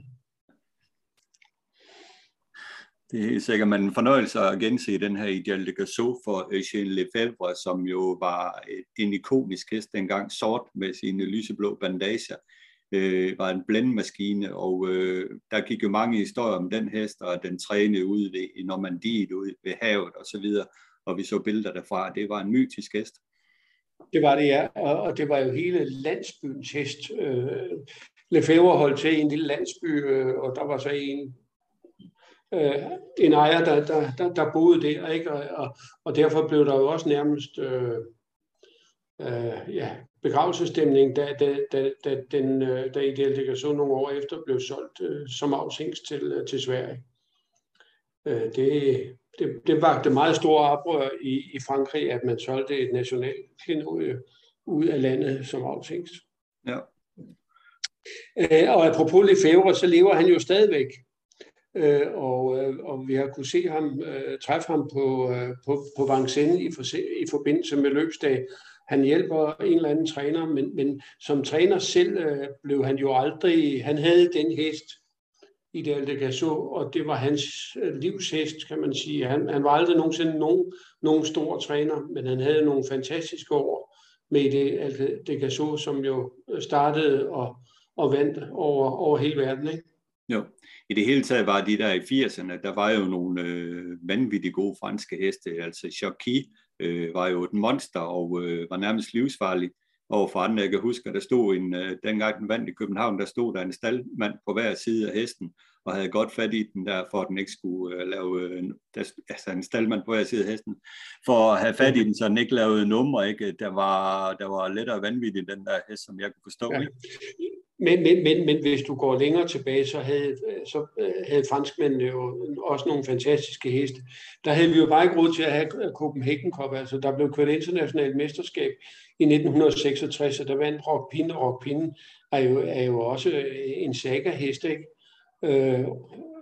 det er helt sikkert, man en fornøjelse at gense den her Ideal de Gasso for Eugène Lefebvre, som jo var øh, en ikonisk hest dengang, sort med sine lyseblå bandager, øh, var en blændmaskine, og øh, der gik jo mange historier om den hest, og den trænede ud ved, i Normandiet, ud ved havet og så videre, og vi så billeder derfra. Det var en mytisk hest. Det var det, ja, og, og det var jo hele landsbyens hest. Øh, Lefebvre holdt til i en lille landsby, øh, og der var så en øh, en ejer, der, der, der, der boede der, ikke? Og, og, og derfor blev der jo også nærmest øh, øh, ja, begravelsestemning, da, da, da, da, den, øh, da Ideal så nogle år efter blev solgt øh, som afsænks til, øh, til Sverige. Øh, det, det, det vagte meget store oprør i, i Frankrig, at man solgte et nationalt klinodie ud af landet som afsænks. Ja. Øh, og apropos Lefebvre, så lever han jo stadigvæk øh, og, øh, og vi har kunne se ham, øh, træffe ham på, øh, på, på Vincennes i, for, i forbindelse med løbsdag. Han hjælper en eller anden træner, men, men som træner selv øh, blev han jo aldrig, han havde den hest, Ideal de Gasso, og det var hans øh, livshest, kan man sige. Han, han var aldrig nogensinde nogen, nogen stor træner, men han havde nogle fantastiske år med i det, altså Decasso, som jo øh, startede og, og vandt over, over hele verden. Ikke? Jo, i det hele taget var de der i 80'erne, der var jo nogle øh, vanvittigt gode franske heste, altså Jockey øh, var jo et monster og øh, var nærmest livsfarlig over for andre. Jeg kan huske, at der stod en, øh, dengang den vandt i København, der stod der en staldmand på hver side af hesten, og havde godt fat i den der, for at den ikke skulle øh, lave, øh, der, altså en staldmand på hver side af hesten, for at have fat i den, så den ikke lavede numre, ikke? Der var, der var lettere vanvittigt den der hest, som jeg kunne forstå. Ja. Ikke? Men, men, men, men hvis du går længere tilbage, så havde, øh, så øh, havde franskmændene jo også nogle fantastiske heste. Der havde vi jo bare ikke råd til at have øh, Copenhagen Cup. Altså, der blev kørt internationalt mesterskab i 1966, og der vandt Rock Pinde. Rock Pinde er jo, er jo også en saga-hest, ikke? Øh,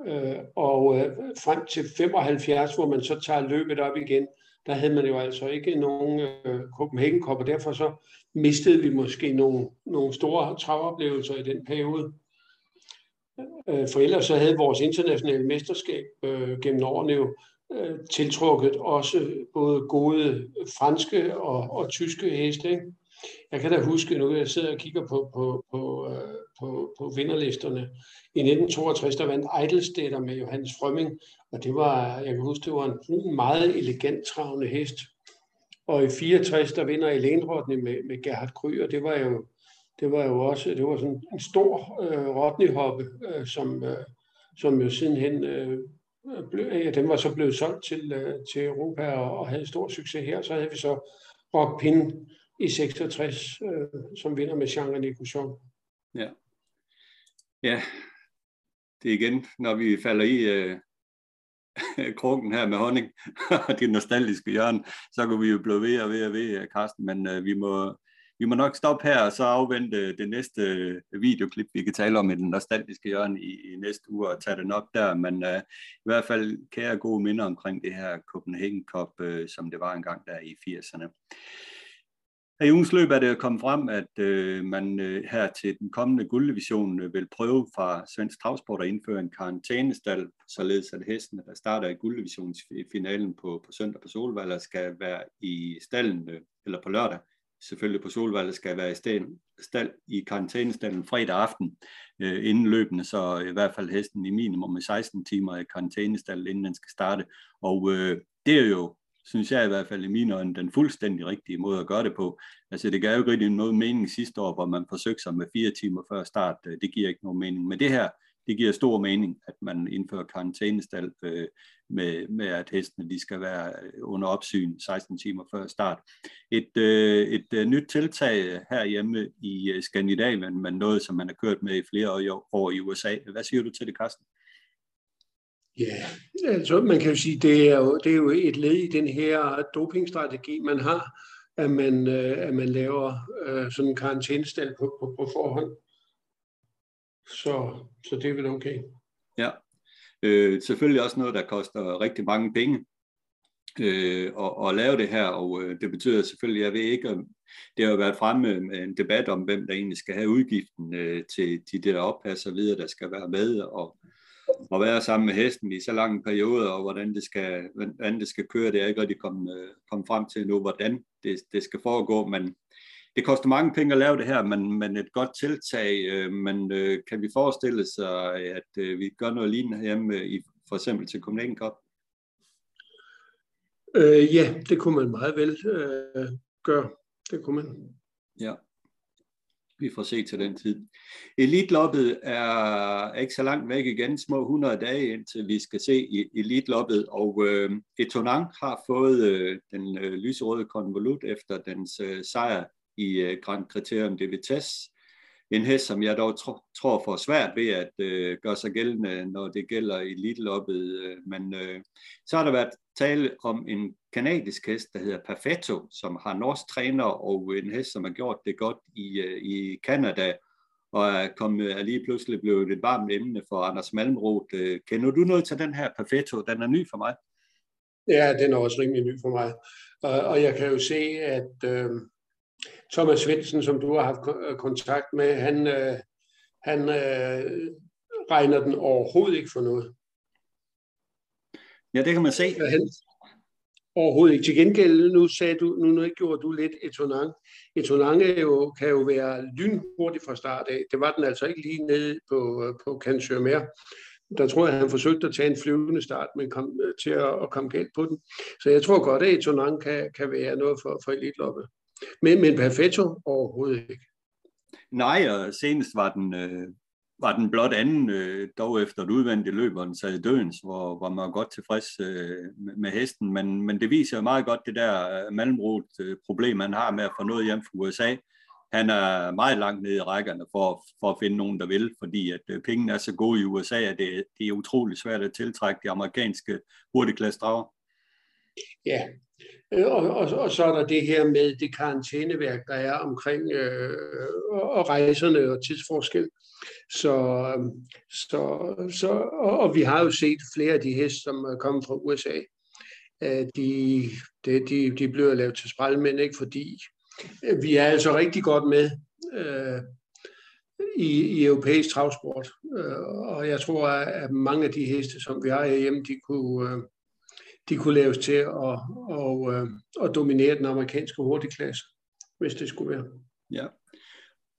øh, og øh, frem til 75, hvor man så tager løbet op igen, der havde man jo altså ikke nogen øh, Copenhagen Cup, og derfor så mistede vi måske nogle, nogle store travoplevelser i den periode. Øh, for ellers så havde vores internationale mesterskab øh, gennem årene jo øh, tiltrukket også både gode franske og, og tyske heste. Ikke? Jeg kan da huske, nu jeg sidder og kigger på, på, på, øh, på, vinderlisterne. I 1962, der vandt Eidelstetter med Johannes Frømming, og det var, jeg kan huske, det var en brun, meget elegant travende hest. Og i 64, der vinder Elaine Rodney med, med Gerhard Kryer, det var jo, det var jo også det var sådan en stor øh, Rodney-hoppe, øh, som, øh, som jo sidenhen øh, blev, ja, den var så blevet solgt til, øh, til Europa og, og havde stor succes her. Så havde vi så Rock Pin i 66, øh, som vinder med Jean René Couchon. Ja ja, det er igen, når vi falder i øh, krukken her med honning, og det nostalgiske hjørne, så kan vi jo blive ved og ved og ved, øh, Karsten, men øh, vi må, vi må nok stoppe her og så afvente øh, det næste øh, videoklip, vi kan tale om i den nostalgiske hjørne i, i næste uge og tage den op der, men øh, i hvert fald kære gode minder omkring det her Copenhagen Cup, øh, som det var engang der i 80'erne. I ugens løb er det kommet frem, at øh, man øh, her til den kommende gulddivision øh, vil prøve fra Svensk Travsport at indføre en karantænestal, således at hestene, der starter i gulddivisionsfinalen på, på søndag på Solvalg, skal være i stallen, øh, eller på lørdag, selvfølgelig på Solvalg, skal være i stallen, stald i karantænestallen fredag aften øh, inden løbende, så i hvert fald hesten i minimum med 16 timer i karantænestallen, inden den skal starte. Og øh, det er jo synes jeg i hvert fald i mine øjne, den fuldstændig rigtige måde at gøre det på. Altså det gav jo ikke rigtig noget mening sidste år, hvor man forsøgte sig med fire timer før start. Øh, det giver ikke nogen mening. Men det her, det giver stor mening, at man indfører karantænestal øh, med, med, at hestene de skal være øh, under opsyn 16 timer før start. Et, øh, et øh, nyt tiltag øh, herhjemme i Skandinavien, men noget, som man har kørt med i flere år i USA. Hvad siger du til det, Carsten? Ja, altså man kan jo sige, det er jo, det er jo et led i den her dopingstrategi, man har, at man, øh, at man laver øh, sådan en karantænestand på, på, på forhånd. Så, så det er vel okay. Ja, øh, selvfølgelig også noget, der koster rigtig mange penge øh, at, at lave det her, og øh, det betyder selvfølgelig, jeg ved ikke, om det har jo været fremme med en debat om, hvem der egentlig skal have udgiften øh, til de der oppas og videre, der skal være med, og at være sammen med hesten i så lange perioder, og hvordan det skal, hvordan det skal køre, det er ikke rigtig kommet, kommet frem til nu, hvordan det, det skal foregå, men det koster mange penge at lave det her, men, men et godt tiltag, øh, men øh, kan vi forestille sig, at øh, vi gør noget lignende hjemme, i, for eksempel til Copenhagen Cup? Øh, ja, det kunne man meget vel øh, gøre. Det kunne man. Ja vi får se til den tid. Elitloppet er ikke så langt væk igen, små 100 dage indtil vi skal se Elitloppet, og øh, Etonang har fået øh, den øh, lyserøde konvolut efter dens øh, sejr i øh, Grand Criterium de Vitesse. En hest, som jeg dog tro, tror får svært ved at øh, gøre sig gældende, når det gælder Elitloppet. Øh, men øh, så har der været tale om en kanadisk hest, der hedder Perfetto, som har norsk træner, og en hest, som har gjort det godt i, øh, i Canada, og er, kommet, er lige pludselig blevet et varmt emne for Anders Malmroth. Øh, kender du noget til den her Perfetto? Den er ny for mig. Ja, den er også rimelig ny for mig. Og, og jeg kan jo se, at øh, Thomas Svendsen, som du har haft kontakt med, han, øh, han øh, regner den overhovedet ikke for noget. Ja, det kan man se. Han, Overhovedet ikke. Til gengæld, nu sagde du, nu, nu gjorde du lidt Etonang. Etonang er jo, kan jo være lynhurtigt fra start af. Det var den altså ikke lige nede på, på Cancermer. Der tror jeg, han forsøgte at tage en flyvende start, men kom øh, til at, at komme galt på den. Så jeg tror godt, at Etonang kan, kan være noget for, for elitloppe. Men, men Perfetto overhovedet ikke. Nej, og senest var den, øh, var den blot anden, øh, dog efter et udvendigt løb, hvor den sad i dødens, hvor, hvor man var godt tilfreds øh, med, med hesten. Men, men det viser jo meget godt det der Malmrot øh, problem, man har med at få noget hjem fra USA. Han er meget langt nede i rækkerne for, for at finde nogen, der vil, fordi at øh, pengene er så gode i USA, at det, det er utrolig svært at tiltrække de amerikanske hurtigklasse drager. Ja, Øh, Øh, og, og, og så er der det her med det karantæneværk, der er omkring øh, og rejserne og tidsforskel. Så, øhm, så, så, og, og vi har jo set flere af de heste, som er kommet fra USA. Øh, de, de, de, de bliver lavet til sprælmænd, ikke? fordi øh, vi er altså rigtig godt med øh, i, i europæisk travsport. Og jeg tror, at mange af de heste, som vi har herhjemme, de kunne, øh, de kunne laves til at, og, øh, at dominere den amerikanske hurtigklasse, hvis det skulle være. Ja.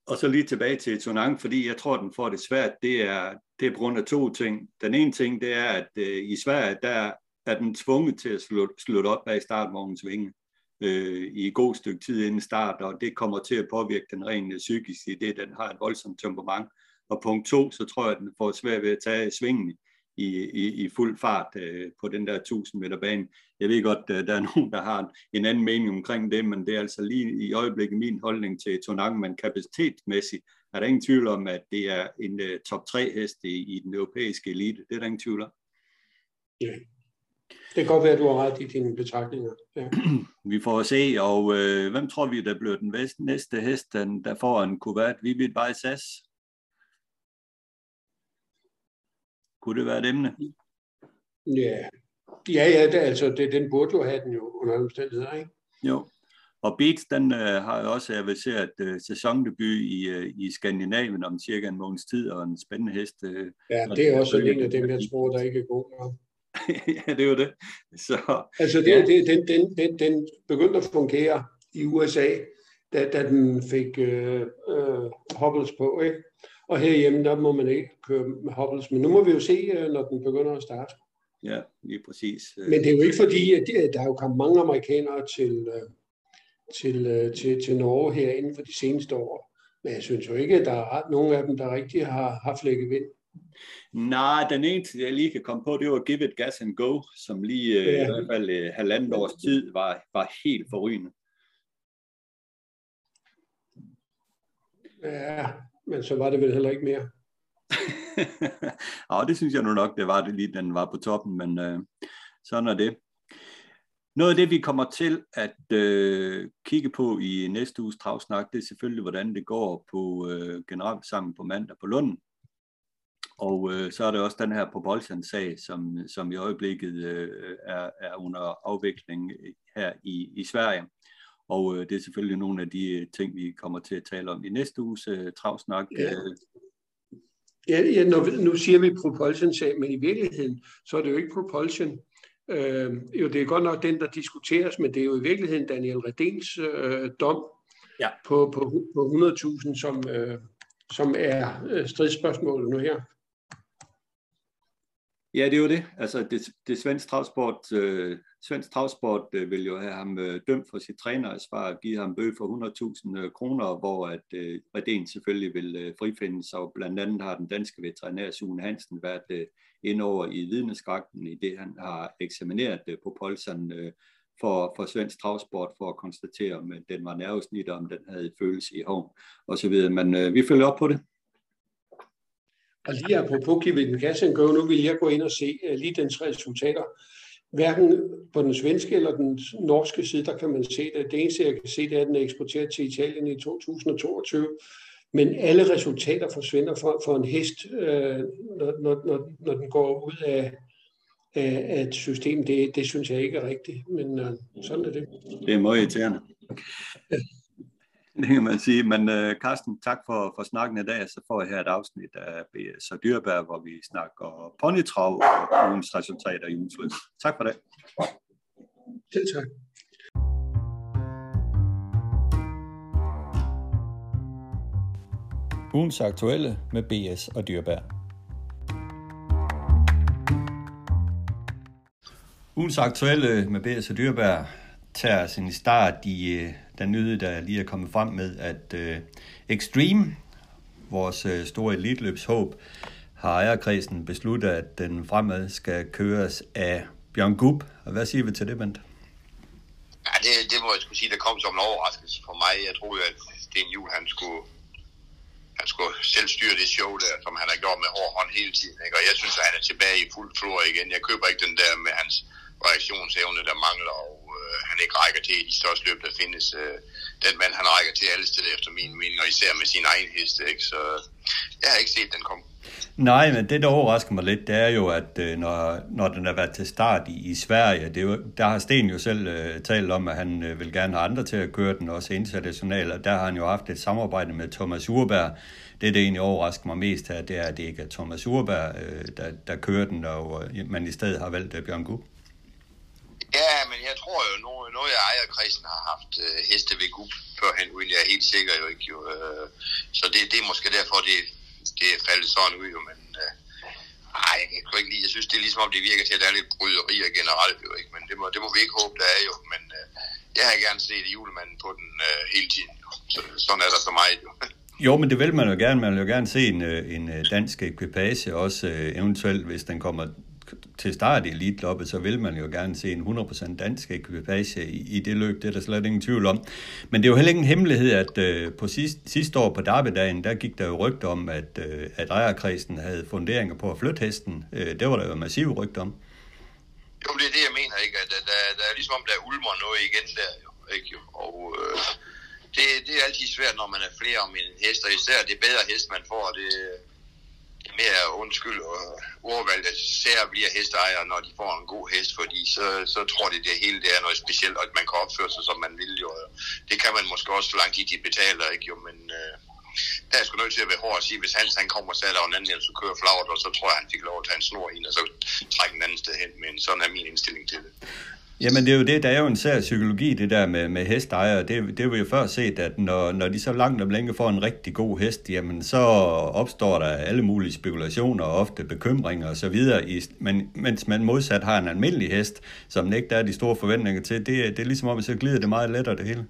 Og så lige tilbage til Tonang, fordi jeg tror, den får det svært. Det er, det er på grund af to ting. Den ene ting, det er, at øh, i Sverige, der er den tvunget til at slutte op bag startvognens vinge øh, i et godt stykke tid inden start, og det kommer til at påvirke den rent øh, psykiske i det, den har et voldsomt temperament. Og punkt to, så tror jeg, at den får svært ved at tage svingen i, i, i fuld fart øh, på den der 1000 meter bane. Jeg ved godt, øh, der er nogen, der har en anden mening omkring det, men det er altså lige i øjeblikket min holdning til Tonang, men kapacitetsmæssigt er der ingen tvivl om, at det er en uh, top 3 hest i, i den europæiske elite. Det er der ingen tvivl om. Ja. Det kan godt være, at du har ret i dine betragtninger. Ja. vi får se, og øh, hvem tror vi, der bliver den næste hest, der får en kuvert? Vivid Vejsas? Kunne det være et emne? Ja, ja, ja det, altså, det, den burde jo have den jo under omstændigheder, ikke? Jo. Og Beats, den øh, har jo også aviseret øh, sæsondebut i, øh, i Skandinavien om cirka en måneds tid, og en spændende hest. Øh, ja, det er også en af dem, jeg tror, der ikke er god nok. ja, det er jo det. Så, altså, det, ja. det, den, den, den, den begyndte at fungere i USA, da, da den fik øh, øh, hobbles på, ikke? Og herhjemme, der må man ikke køre med hobbles. Men nu må vi jo se, øh, når den begynder at starte. Ja, lige præcis. Men det er jo ikke fordi, at der er jo kommet mange amerikanere til, øh, til, øh, til, til Norge her inden for de seneste år. Men jeg synes jo ikke, at der er nogen af dem, der rigtig har, har flækket vind. Nej, den eneste, jeg lige kan komme på, det var Give It Gas and Go, som lige ja. i hvert fald halvandet års tid var, var helt forrygende. Ja, men så var det vel heller ikke mere. ja, det synes jeg nu nok, det var det lige, den var på toppen, men øh, sådan er det. Noget af det, vi kommer til at øh, kigge på i næste uges travsnak, det er selvfølgelig, hvordan det går på øh, generalforsamlingen på mandag på Lunden. Og øh, så er der også den her Propulsion-sag, som, som i øjeblikket øh, er, er under afvikling her i, i Sverige. Og øh, det er selvfølgelig nogle af de øh, ting, vi kommer til at tale om i næste uges øh, travsnak. Ja. Øh. Ja, ja når, nu siger vi propulsion-sag, men i virkeligheden, så er det jo ikke propulsion. Øh, jo, det er godt nok den, der diskuteres, men det er jo i virkeligheden Daniel Redens øh, dom ja. på, på, på 100.000, som, øh, som er øh, stridsspørgsmålet nu her. Ja, det er jo det. Altså, det, det svensk travsport, øh, svensk travsport øh, vil jo have ham øh, dømt for sit træneransvar og give ham bøde for 100.000 øh, kroner, hvor at øh, Reden selvfølgelig vil øh, frifindes, og blandt andet har den danske veterinær Sune Hansen været øh, ind over i vidneskakten i det, han har eksamineret øh, på Polsen øh, for, for svensk travsport for at konstatere, om øh, den var nervesnit, om den havde følelse i hånd osv. Men øh, vi følger op på det. Og lige apropos Kevin Go, nu vil jeg gå ind og se uh, lige dens resultater. Hverken på den svenske eller den norske side, der kan man se det. Det eneste, jeg kan se, det er, at den er eksporteret til Italien i 2022. Men alle resultater forsvinder for, for en hest, uh, når, når, når, når den går ud af, af, af et system. Det, det synes jeg ikke er rigtigt, men uh, sådan er det. Det er meget irriterende. Det kan man sige. Men uh, Carsten, tak for, for snakken i dag. Så får jeg her et afsnit af så Dyrbær, hvor vi snakker ponytrav og ugens resultater i ugens Tak for det. Selv tak. Ugens aktuelle med BS og Dyrbær. Ugens aktuelle med BS og Dyrbær tager sin start i øh, den nyhed, der lige er kommet frem med, at øh, Extreme, vores øh, store elitløbshåb, har ejerkredsen besluttet, at den fremad skal køres af Bjørn Gub. Og hvad siger vi til det, Bent? Ja, det, det må jeg skulle sige, der kom som en overraskelse for mig. Jeg troede, at Sten Juhl, han skulle, han skulle selv styre det show der, som han har gjort med hård hånd hele tiden. Ikke? Og jeg synes, at han er tilbage i fuld flor igen. Jeg køber ikke den der med hans reaktionsevne, der mangler, og øh, han ikke rækker til de største løb, der findes. Øh, den mand, han rækker til alle steder efter min mening, og især med sin egen heste. Ikke? Så jeg har ikke set den komme. Nej, men det, der overrasker mig lidt, det er jo, at øh, når, når den har været til start i, i Sverige, det er jo, der har Sten jo selv øh, talt om, at han øh, vil gerne have andre til at køre den, også internationalt, og der har han jo haft et samarbejde med Thomas Urberg. Det, der egentlig overrasker mig mest her, det er, at det ikke er Thomas Urberg, øh, der, der kører den, og øh, man i stedet har valgt øh, Bjørn Gub. Ja, men jeg tror jo, noget, noget af ejerkredsen har haft øh, heste ved Gub førhen, uden jeg er helt sikker jo ikke. Jo, øh, så det, det er måske derfor, det, det er faldet sådan ud, jo, men øh, ej, jeg kan ikke lide. Jeg synes, det er ligesom om, det virker til, at der er lidt bryderier generelt, jo, ikke? men det må, det må vi ikke håbe, der er jo, men øh, jeg har gerne set julemanden på den øh, hele tiden, jo. Så, sådan er der så meget, jo. Jo, men det vil man jo gerne. Man vil jo gerne se en, øh, en øh, dansk ekvipage, også øh, eventuelt, hvis den kommer til start i Elite-loppet, så vil man jo gerne se en 100% dansk ekvipage i, i det løb, det er der slet ingen tvivl om. Men det er jo heller ingen hemmelighed, at øh, på sidst, sidste år på Darbedagen, der gik der jo rygter om, at, øh, at ejerkredsen havde funderinger på at flytte hesten. Øh, det var der jo massive rygter om. Jo, det er det, jeg mener, ikke? At der, der, der er ligesom om, der ulmer noget igen der, jo. Ikke? Og øh, det, det er altid svært, når man er flere om en hest, og især det bedre hest, man får, det, mere undskyld og ordvalg, at især bliver hesteejere, når de får en god hest, fordi så, så tror de, det hele det er noget specielt, og at man kan opføre sig, som man vil jo. Det kan man måske også, så lang tid de betaler, ikke jo, men øh, der er sgu nødt til at være hård at sige, hvis Hans han kommer og sætter en anden hjem, så kører flagret, og så tror jeg, han fik lov at tage en snor ind, og så trække en anden sted hen, men sådan er min indstilling til det. Jamen det er jo det, der er jo en sær psykologi, det der med, med hestejere. Det, det har vi jo før set, at når, når de så langt om længe får en rigtig god hest, jamen så opstår der alle mulige spekulationer og ofte bekymringer osv. Men, mens man modsat har en almindelig hest, som ikke der er de store forventninger til, det, det er ligesom om, at så glider det meget lettere det hele.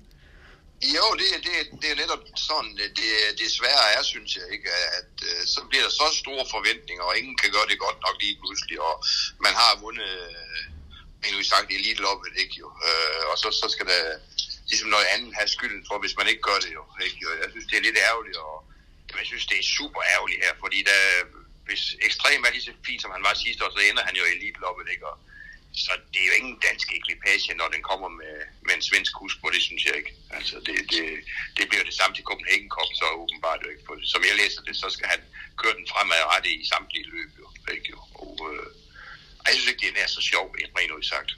Jo, det, det, det er netop sådan, det, det svære er, synes jeg, ikke, at øh, så bliver der så store forventninger, og ingen kan gøre det godt nok lige pludselig, og man har vundet nu sagt elite-loppet, ikke jo. Øh, og så, så skal der ligesom noget andet have skylden for, hvis man ikke gør det jo. Ikke? jo. Jeg synes, det er lidt ærgerligt, og jeg synes, det er super ærgerligt her, fordi der, hvis ekstrem er lige så fint, som han var sidste år, så ender han jo i elite-loppet, ikke? Og, så det er jo ingen dansk ekvipage, når den kommer med, med en svensk husk på, det synes jeg ikke. Altså, det, det, det bliver det samme til Copenhagen Cup, så åbenbart jo ikke. For, som jeg læser det, så skal han køre den fremadrettet i samtlige løb, jo. Ikke? Og, øh, ikke, det er så sjovt, rent sagt.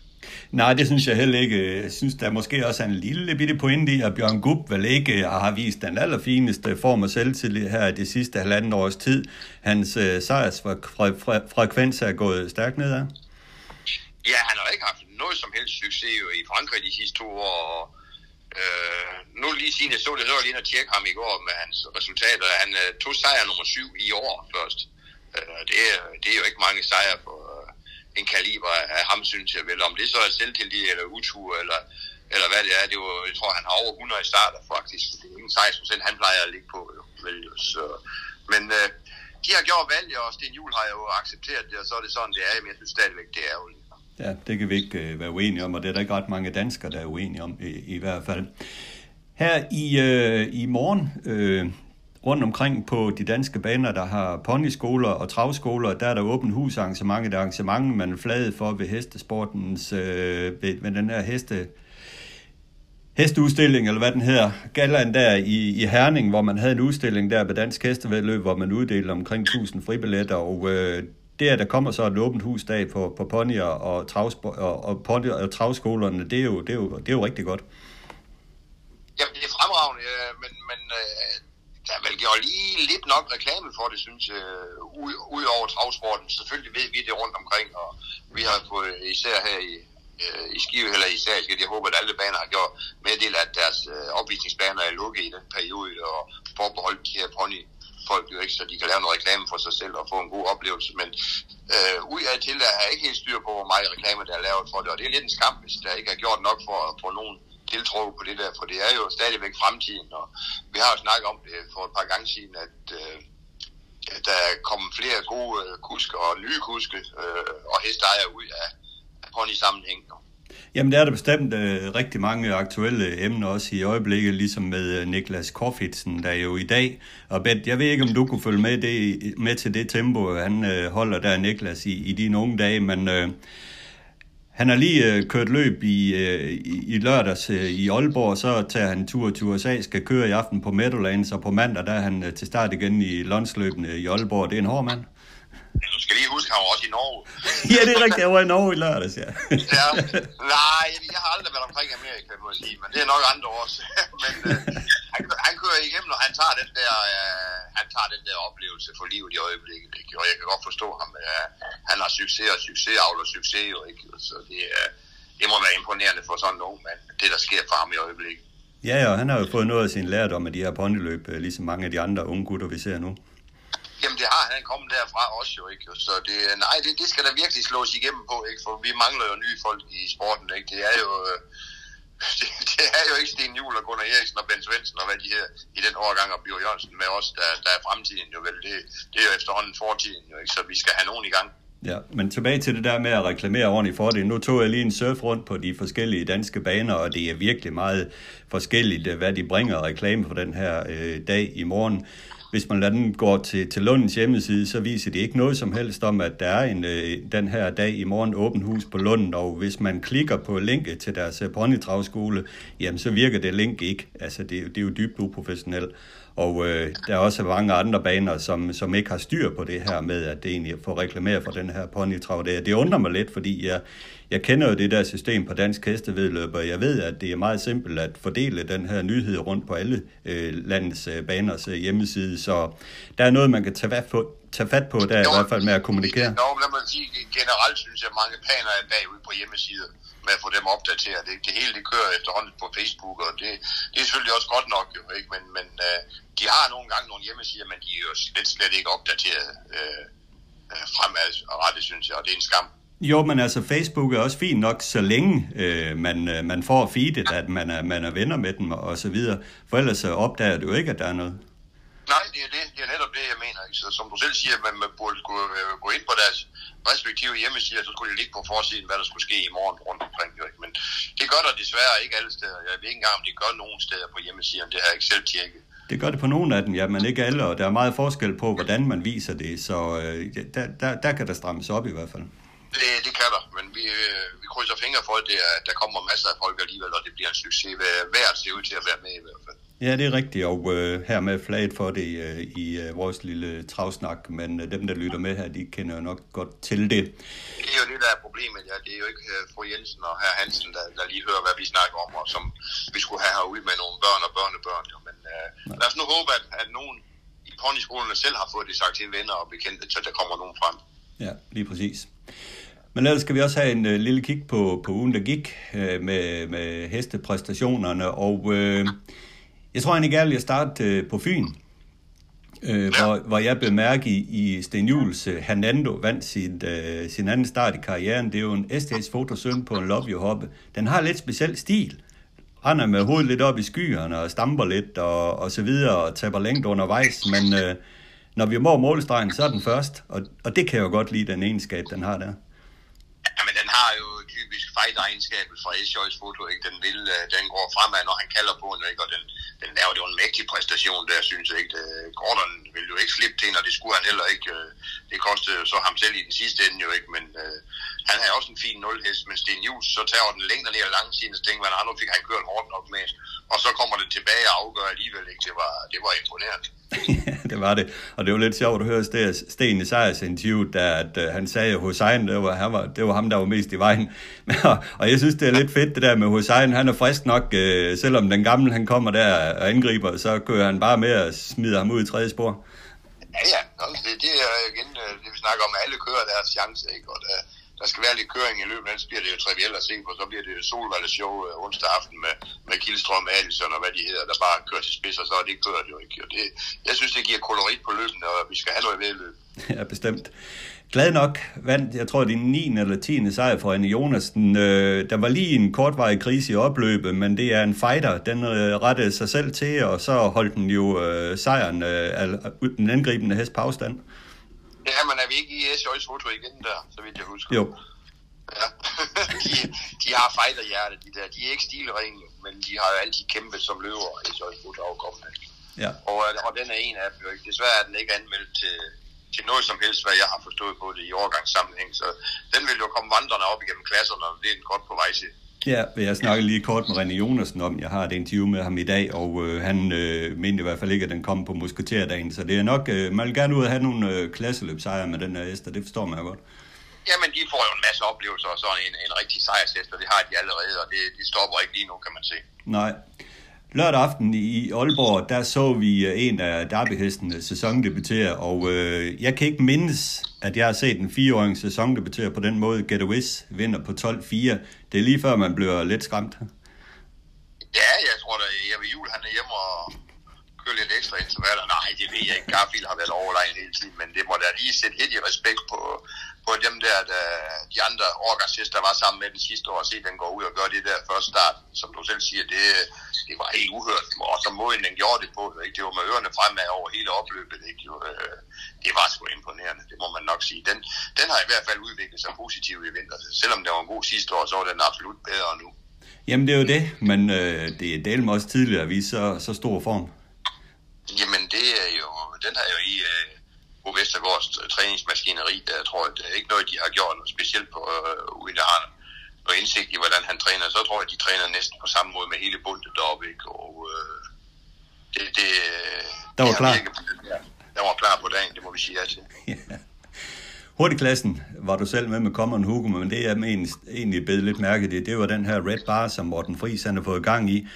Nej, det synes jeg heller ikke. Jeg synes, der måske også er en lille bitte pointe i, at Bjørn Gub vel ikke har vist den allerfineste form af selvtillid her de sidste halvanden års tid. Hans øh, sejrsfrekvens er gået stærkt nedad. Ja, han har ikke haft noget som helst succes jo i Frankrig de sidste to år. Og, øh, nu lige siden jeg så det, så var lige at tjekke ham i går med hans resultater. Han øh, tog sejr nummer syv i år først. Øh, det, er, det er jo ikke mange sejre for, en kaliber af ham, synes jeg vel. Om det så er selvtillid eller utur, eller, eller hvad det er, det var, jeg tror, han har over 100 i starter faktisk. Det er ingen 16 procent, han plejer at ligge på, jo, vel, jo. Så, men øh, de har gjort valg, og Sten Juhl har jo accepteret det, og så er det sådan, det er, men jeg synes stadigvæk, det er ærgerligt. Ja, det kan vi ikke øh, være uenige om, og det er der ikke ret mange danskere, der er uenige om, i, i hvert fald. Her i, øh, i morgen, øh, rundt omkring på de danske baner, der har ponyskoler og travskoler, der er der åbent husarrangementer, der er arrangement, man er fladet for ved hestesportens, øh, ved, ved den her heste, hesteudstilling, eller hvad den hedder, Galland der i, i Herning, hvor man havde en udstilling der ved Dansk Hestevedløb, hvor man uddelte omkring 1000 fribilletter, og øh, det, at der kommer så et åbent husdag på, på ponyer og, travspo- og, og, ponyer og travskolerne, det er, jo, det, er jo, det er jo rigtig godt. Jamen, det er fremragende, men, men øh, der vel gjorde lige lidt nok reklame for det, synes jeg, ud, ud over travsporten. Selvfølgelig ved vi det rundt omkring, og vi har fået, især her i, øh, i Skive eller i Sagsgade. Jeg håber, at alle baner har gjort meddel, at deres øh, opvisningsbaner er lukket i den periode og forbeholdt de her pony folk jo ikke, så de kan lave noget reklame for sig selv og få en god oplevelse. Men øh, ud af til der har jeg ikke helt styr på, hvor meget reklame der er lavet for det. Og det er lidt en skam, hvis der ikke er gjort nok for at få nogen tiltro på det der, for det er jo stadigvæk fremtiden. Og vi har jo snakket om det for et par gange siden, at øh, der er kommet flere gode øh, kuske og nye kuske øh, og hesteejere ud af, af pony-sammenhæng. Jamen, der er der bestemt øh, rigtig mange aktuelle emner også i øjeblikket, ligesom med øh, Niklas Korfitsen, der er jo i dag. Og Bent, jeg ved ikke, om du kunne følge med, det, med til det tempo, han øh, holder der, Niklas, i, i dine unge dage, men øh, han har lige øh, kørt løb i, øh, i, lørdags øh, i Aalborg, så tager han tur til USA, skal køre i aften på Meadowlands, og på mandag der er han øh, til start igen i landsløbene i Aalborg. Det er en hård mand. Du skal lige huske, han var også i Norge. ja, det er rigtigt. Jeg var i Norge i lørdags, ja. ja. Nej, jeg har aldrig været omkring Amerika, må jeg sige, men det er nok andre år. men øh, han, han kører igennem, og han tager den der, øh, han tager den der oplevelse for livet i øjeblikket. Ikke? Og jeg kan godt forstå ham. Øh, han har succes og succes, avler succes jo, ikke? Så det, øh, det må være imponerende for sådan nogen mand, det der sker for ham i øjeblikket. Ja, ja, han har jo fået noget af sin lærdom af de her ponyløb, øh, ligesom mange af de andre unge gutter, vi ser nu. Jamen det har han kommet derfra også jo, ikke? Så det, nej, det, det skal der virkelig slås igennem på, ikke? For vi mangler jo nye folk i sporten, ikke? Det er jo, øh, det, det er jo ikke Sten Juhl og Gunnar Eriksen og Ben Svendsen og hvad de her i den årgang og Bjørn Jørgensen med os, der, der er fremtiden jo vel. Det, det er jo efterhånden fortiden jo, ikke? Så vi skal have nogen i gang. Ja, men tilbage til det der med at reklamere ordentligt for det. Nu tog jeg lige en surf rundt på de forskellige danske baner, og det er virkelig meget forskelligt, øh, hvad de bringer reklame for den her øh, dag i morgen hvis man lader den går til, til Lundens hjemmeside, så viser det ikke noget som helst om, at der er en, øh, den her dag i morgen åben hus på Lunden, og hvis man klikker på linket til deres øh, ponytravskole, jamen så virker det link ikke. Altså det, det er jo dybt uprofessionelt. Og øh, der er også mange andre baner, som, som ikke har styr på det her med, at det egentlig får reklameret for den her ponytrav. Det, det undrer mig lidt, fordi jeg, jeg kender jo det der system på dansk hestevedløb, og jeg ved, at det er meget simpelt at fordele den her nyhed rundt på alle øh, landets øh, baners øh, hjemmeside, så der er noget, man kan tage fat på, tage fat på der jo, i hvert fald med at kommunikere. Jo, lad mig sige, generelt synes jeg, at mange paner er bagud på hjemmesider med at få dem opdateret. Det, det hele det kører efterhånden på Facebook, og det, det er selvfølgelig også godt nok, jo, ikke? men, men uh, de har nogle gange nogle hjemmesider, men de er jo slet, slet ikke opdateret uh, fremadrettet, synes jeg, og det er en skam. Jo, men altså Facebook er også fint nok, så længe øh, man, øh, man får feedet, at man er, man er venner med dem og så videre. For ellers så opdager du ikke, at der er noget. Nej, det er, det. det er netop det, jeg mener. Ikke? Så, som du selv siger, man, man burde gå, øh, gå ind på deres respektive hjemmesider, så skulle de ligge på forsiden, hvad der skulle ske i morgen rundt omkring. Jo, ikke? Men det gør der desværre ikke alle steder. Jeg ved ikke engang, om de gør nogen steder på hjemmesiderne. Det har jeg ikke selv tjekket. Det gør det på nogle af dem, ja, men ikke alle, og der er meget forskel på, hvordan man viser det, så øh, der, der, der kan der strammes op i hvert fald. Det, det kan der, men vi, øh, vi krydser fingre for, at det er, der kommer masser af folk alligevel, og det bliver en succes. Hvert ser ud til at være med i hvert fald. Ja, det er rigtigt, og øh, her med flaget for det øh, i øh, vores lille travsnak, men øh, dem, der lytter med her, de kender jo nok godt til det. Det er jo det, der er problemet, ja. Det er jo ikke uh, fru Jensen og herr Hansen, der, der lige hører, hvad vi snakker om, og som vi skulle have herude med nogle børn og børnebørn. Jo. Men uh, lad os nu håbe, at, at nogen i ponyskolerne selv har fået det sagt til venner og bekendte, så der kommer nogen frem. Ja, lige præcis. Men ellers skal vi også have en uh, lille kig på, på ugen, der gik uh, med, med hestepræstationerne, og... Uh, jeg tror egentlig gerne, at jeg starte øh, på Fyn, øh, ja. hvor, hvor jeg blev mærke i, i Sten Jules øh, Hernando vandt sin, øh, sin anden start i karrieren. Det er jo en STS fotosøn på en Love You Hoppe. Den har lidt speciel stil. Render med hovedet lidt op i skyerne og stamper lidt og, og så videre og taber længde undervejs, men øh, når vi må målstregen, så er den først, og, og det kan jeg jo godt lide, den egenskab, den har der. Jamen, den har jo typisk fight-egenskabet fra Esjøjs foto, ikke? Den, vil, øh, den går fremad, når han kalder på den, ikke? Og den, den laver jo en mægtig præstation der, synes jeg ikke. Øh, Gordon ville jo ikke slippe til, og det skulle han heller ikke. Øh, det kostede så ham selv i den sidste ende jo ikke, men øh, han har også en fin nulhest, men Sten Jus, så tager den længere ned ad langsiden, så tænker man, at nu fik han kørt hårdt nok med, og så kommer det tilbage og afgør alligevel ikke. Det var, det var imponerende. det var det. Og det var lidt sjovt at høre Sten i Sejers interview, da at, uh, han sagde, at Hussein, det var, han var, det var ham, der var mest i vejen. og jeg synes, det er lidt fedt, det der med Hussein. Han er frisk nok, uh, selvom den gamle, han kommer der og angriber, så kører han bare med og smider ham ud i tredje spor. Ja, ja. Det, det er igen, øh, det vi snakker om, alle kører deres chance, ikke? Og der, der skal være lidt køring i løbet, ellers bliver det jo trivielt at se på. Så bliver det jo solvalget show øh, onsdag aften med, med Kildstrøm, Alison og hvad de hedder, der bare kører til spids, og så er det kørt jo ikke. Og det, jeg synes, det giver kolorit på løbet, og vi skal have noget ved løbet. Ja, bestemt. Glad nok vandt, jeg tror, det er 9. eller 10. sejr for Anne Jonasen. Øh, der var lige en kortvarig krise i opløbet, men det er en fighter. Den øh, rettede sig selv til, og så holdt den jo øh, sejren øh, af den angribende hest på afstand. Ja, men er vi ikke i SJ's foto igen der, så vidt jeg husker? Jo. Ja. de, de har fighterhjerte, de der. De er ikke stilrene, men de har jo altid kæmpet som løver i SJ's foto afkommende. Ja. Og, og den er en af dem jo ikke. Desværre er den ikke anmeldt til, til noget som helst, hvad jeg har forstået på det i overgangssammenhæng. Så den vil jo komme vandrende op igennem klasserne, og det er den godt på vej til. Ja, jeg snakkede lige kort med René Jonasen om, jeg har et interview med ham i dag, og øh, han øh, mente i hvert fald ikke, at den kom på musketerdagen, så det er nok, øh, man vil gerne ud og have nogle øh, klasseløbsejre med den her Esther, det forstår man godt. Jamen, de får jo en masse oplevelser, og så en, en rigtig sejrshest, og det har de allerede, og det, de stopper ikke lige nu, kan man se. Nej. Lørdag aften i Aalborg, der så vi øh, en af derbyhestene sæsondebutere, og øh, jeg kan ikke mindes, at jeg har set en fireåring sæsondebutere på den måde. Get a Wiz vinder på 12-4. Det er lige før, man bliver lidt skræmt. Ja, jeg tror da, jeg ved jul, han er hjemme og kører lidt ekstra intervaller. Nej, det ved jeg ikke. Garfield har været overlegen hele tiden, men det må da lige sætte helt i respekt på, på dem der, der de andre årgangsheste, der var sammen med den sidste år, og se den går ud og gør det der første start, som du selv siger, det, det var helt uhørt. Og så måden den gjorde det på, ikke? det var med ørerne fremad over hele opløbet. Ikke? Jo, øh, det var sgu imponerende, det må man nok sige. Den, den har i hvert fald udviklet sig positivt i vinter. Selvom det var en god sidste år, så var den absolut bedre nu. Jamen det er jo det, men øh, det er del med også tidligere at vise så, så stor form. Jamen det er jo, den har jo i øh, Bo Vestergaards træningsmaskineri, der jeg tror, det er ikke noget, de har gjort noget specielt på, øh, uden at have noget indsigt i, hvordan han træner. Så tror jeg, de træner næsten på samme måde med hele bundet deroppe, ikke? Og øh, det, det, Der var det klar. Virket, der var klar på dagen, det må vi sige ja til. Hurtigklassen var du selv med med Common Hugo, men det jeg men- egentlig bedt lidt mærke i, det var den her Red Bar, som Morten Friis han har fået gang i.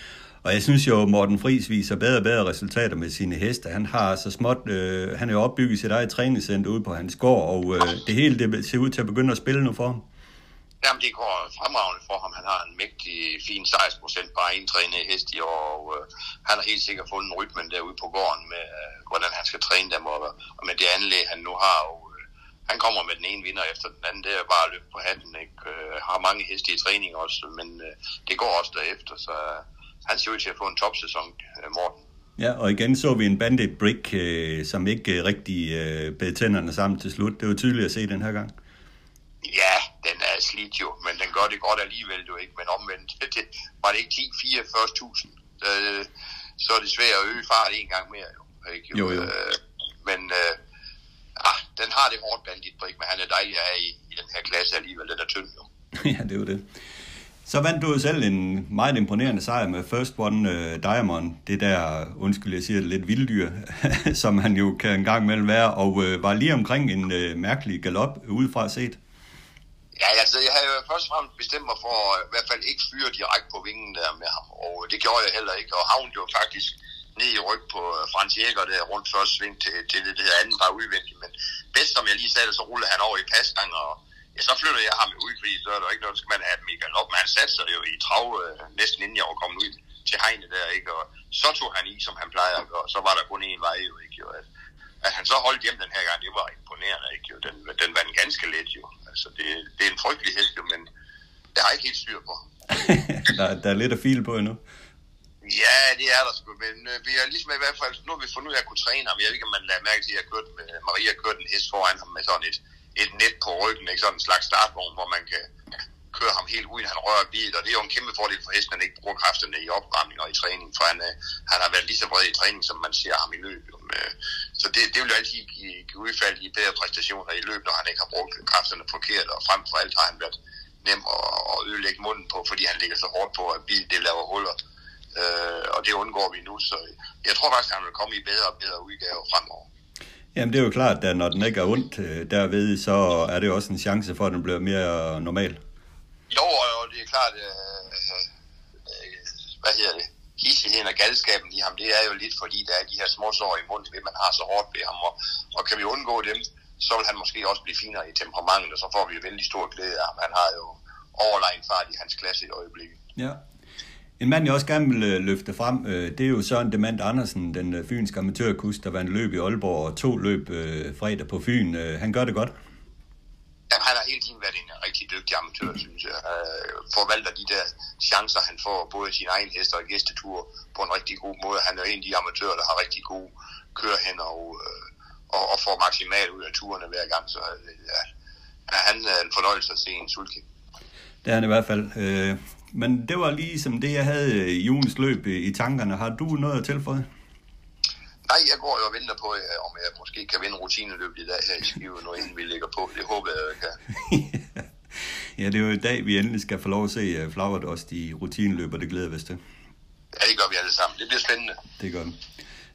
Og jeg synes jo, Morten Friis viser bedre og bedre resultater med sine heste. Han har så småt, øh, han har jo opbygget sit eget træningscenter ude på hans gård, og øh, det hele det ser ud til at begynde at spille nu for ham. Jamen, det går fremragende for ham. Han har en mægtig, fin 16 procent bare indtrænet hest i år, og øh, han har helt sikkert fundet rytmen derude på gården med, øh, hvordan han skal træne dem, og, og med det anlæg, han nu har. Og, øh, han kommer med den ene vinder efter den anden, det er bare at løbe på hatten. Ikke? Øh, har mange heste i træning også, men øh, det går også derefter, så øh, han ser ud til at få en topsæson, øh, Morten. Ja, og igen så vi en Bandit Brick, øh, som ikke øh, rigtig øh, bed tænderne sammen til slut. Det var tydeligt at se den her gang. Ja, den er slidt jo, men den gør det godt alligevel jo ikke, men omvendt, det, var det ikke 10-44.000, øh, så er det svært at øge fart en gang mere jo. Ikke? Jo, jo. Øh, men øh, ah, den har det hårdt bandit Brik, men han er dejlig at have i, i den her klasse alligevel, den er tynd jo. ja, det var det. Så vandt du jo selv en meget imponerende sejr med First One uh, Diamond. Det der, undskyld, jeg siger det, lidt vilddyr, som han jo kan en gang imellem være, og uh, var lige omkring en uh, mærkelig galop udefra set. Ja, altså jeg havde jo først og fremmest bestemt mig for at i hvert fald ikke fyre direkte på vingen der med ham, og det gjorde jeg heller ikke, og havnede jo faktisk ned i ryg på Frans Jæger der rundt første sving til, til det, det her anden par udvendigt, men bedst som jeg lige sagde det, så rullede han over i pasgang, og ja, så flyttede jeg ham ud, fordi så er der ikke noget, så skal man have i galop, men han satte sig jo i trav øh, næsten inden jeg var kommet ud til hegnet der, ikke, og så tog han i, som han plejer og så var der kun én vej jo, ikke, jo, at, at han så holdt hjem den her gang, det var imponerende, ikke, jo, den, den vandt ganske let, jo, altså det, det er en frygtelig hest, jo, men det har jeg ikke helt styr på. der, der er lidt at file på endnu. Ja, det er der sgu, men øh, vi har ligesom i hvert fald, nu har vi fundet ud af at kunne træne ham. Jeg ved ikke, om man lader mærke til, at jeg kørte med, Maria kørte en hest foran ham med sådan et, et net på ryggen, ikke sådan en slags startvogn, hvor man kan køre ham helt uden han rører bilen, og det er jo en kæmpe fordel for hesten, at han ikke bruger kræfterne i opvarmning og i træning, for han, øh, han har været lige så bred i træning, som man ser ham i løb. Så det, det vil jo altid give, give udfald i bedre præstationer i løb, når han ikke har brugt kræfterne forkert, og frem for alt har han været nem at, at ødelægge munden på, fordi han ligger så hårdt på, at bilen det laver huller. Øh, og det undgår vi nu, så jeg tror faktisk, at han vil komme i bedre og bedre udgaver fremover. Jamen det er jo klart, at når den ikke er ondt øh, derved, så er det jo også en chance for, at den bliver mere normal. Jo, og det er klart, øh, øh, hvad hedder det, hissigheden og galskaben i ham, det er jo lidt fordi, der er de her små sår i munden, ved man har så hårdt ved ham, og, og kan vi undgå dem, så vil han måske også blive finere i temperamentet, og så får vi jo vældig stor glæde af ham. Han har jo overlegen fart i hans klasse i øjeblikket. Ja. En mand, jeg også gerne vil øh, løfte frem, øh, det er jo Søren Demand Andersen, den øh, fynske amatørkus, der vandt løb i Aalborg og to løb fredag på Fyn. Han gør det godt. Ja, han har hele tiden været en rigtig dygtig amatør, synes jeg. Forvalter de der chancer, han får både sin egen hest og gæstetur på en rigtig god måde. Han er en af de amatører, der har rigtig god kør hen og, og, og får maksimalt ud af turene hver gang. Så ja, han er en fornøjelse at se en sulke. Det er han i hvert fald. Men det var lige som det, jeg havde i julens løb i tankerne. Har du noget at tilføje? Nej, jeg går jo og venter på, om jeg måske kan vinde rutineløbet i dag her i Skive, når inden vi ligger på. Det håber jeg, jeg kan. ja, det er jo i dag, vi endelig skal få lov at se øh, Flagert i rutineløb, og det glæder vi os til. Ja, det gør vi alle sammen. Det bliver spændende. Det gør vi.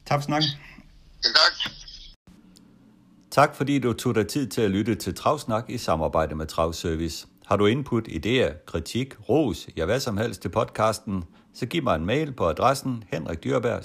Tak for snakken. Ja, tak. Tak fordi du tog dig tid til at lytte til Travsnak i samarbejde med Travservice. Har du input, idéer, kritik, ros, ja hvad som helst til podcasten, så giv mig en mail på adressen henrikdyrberg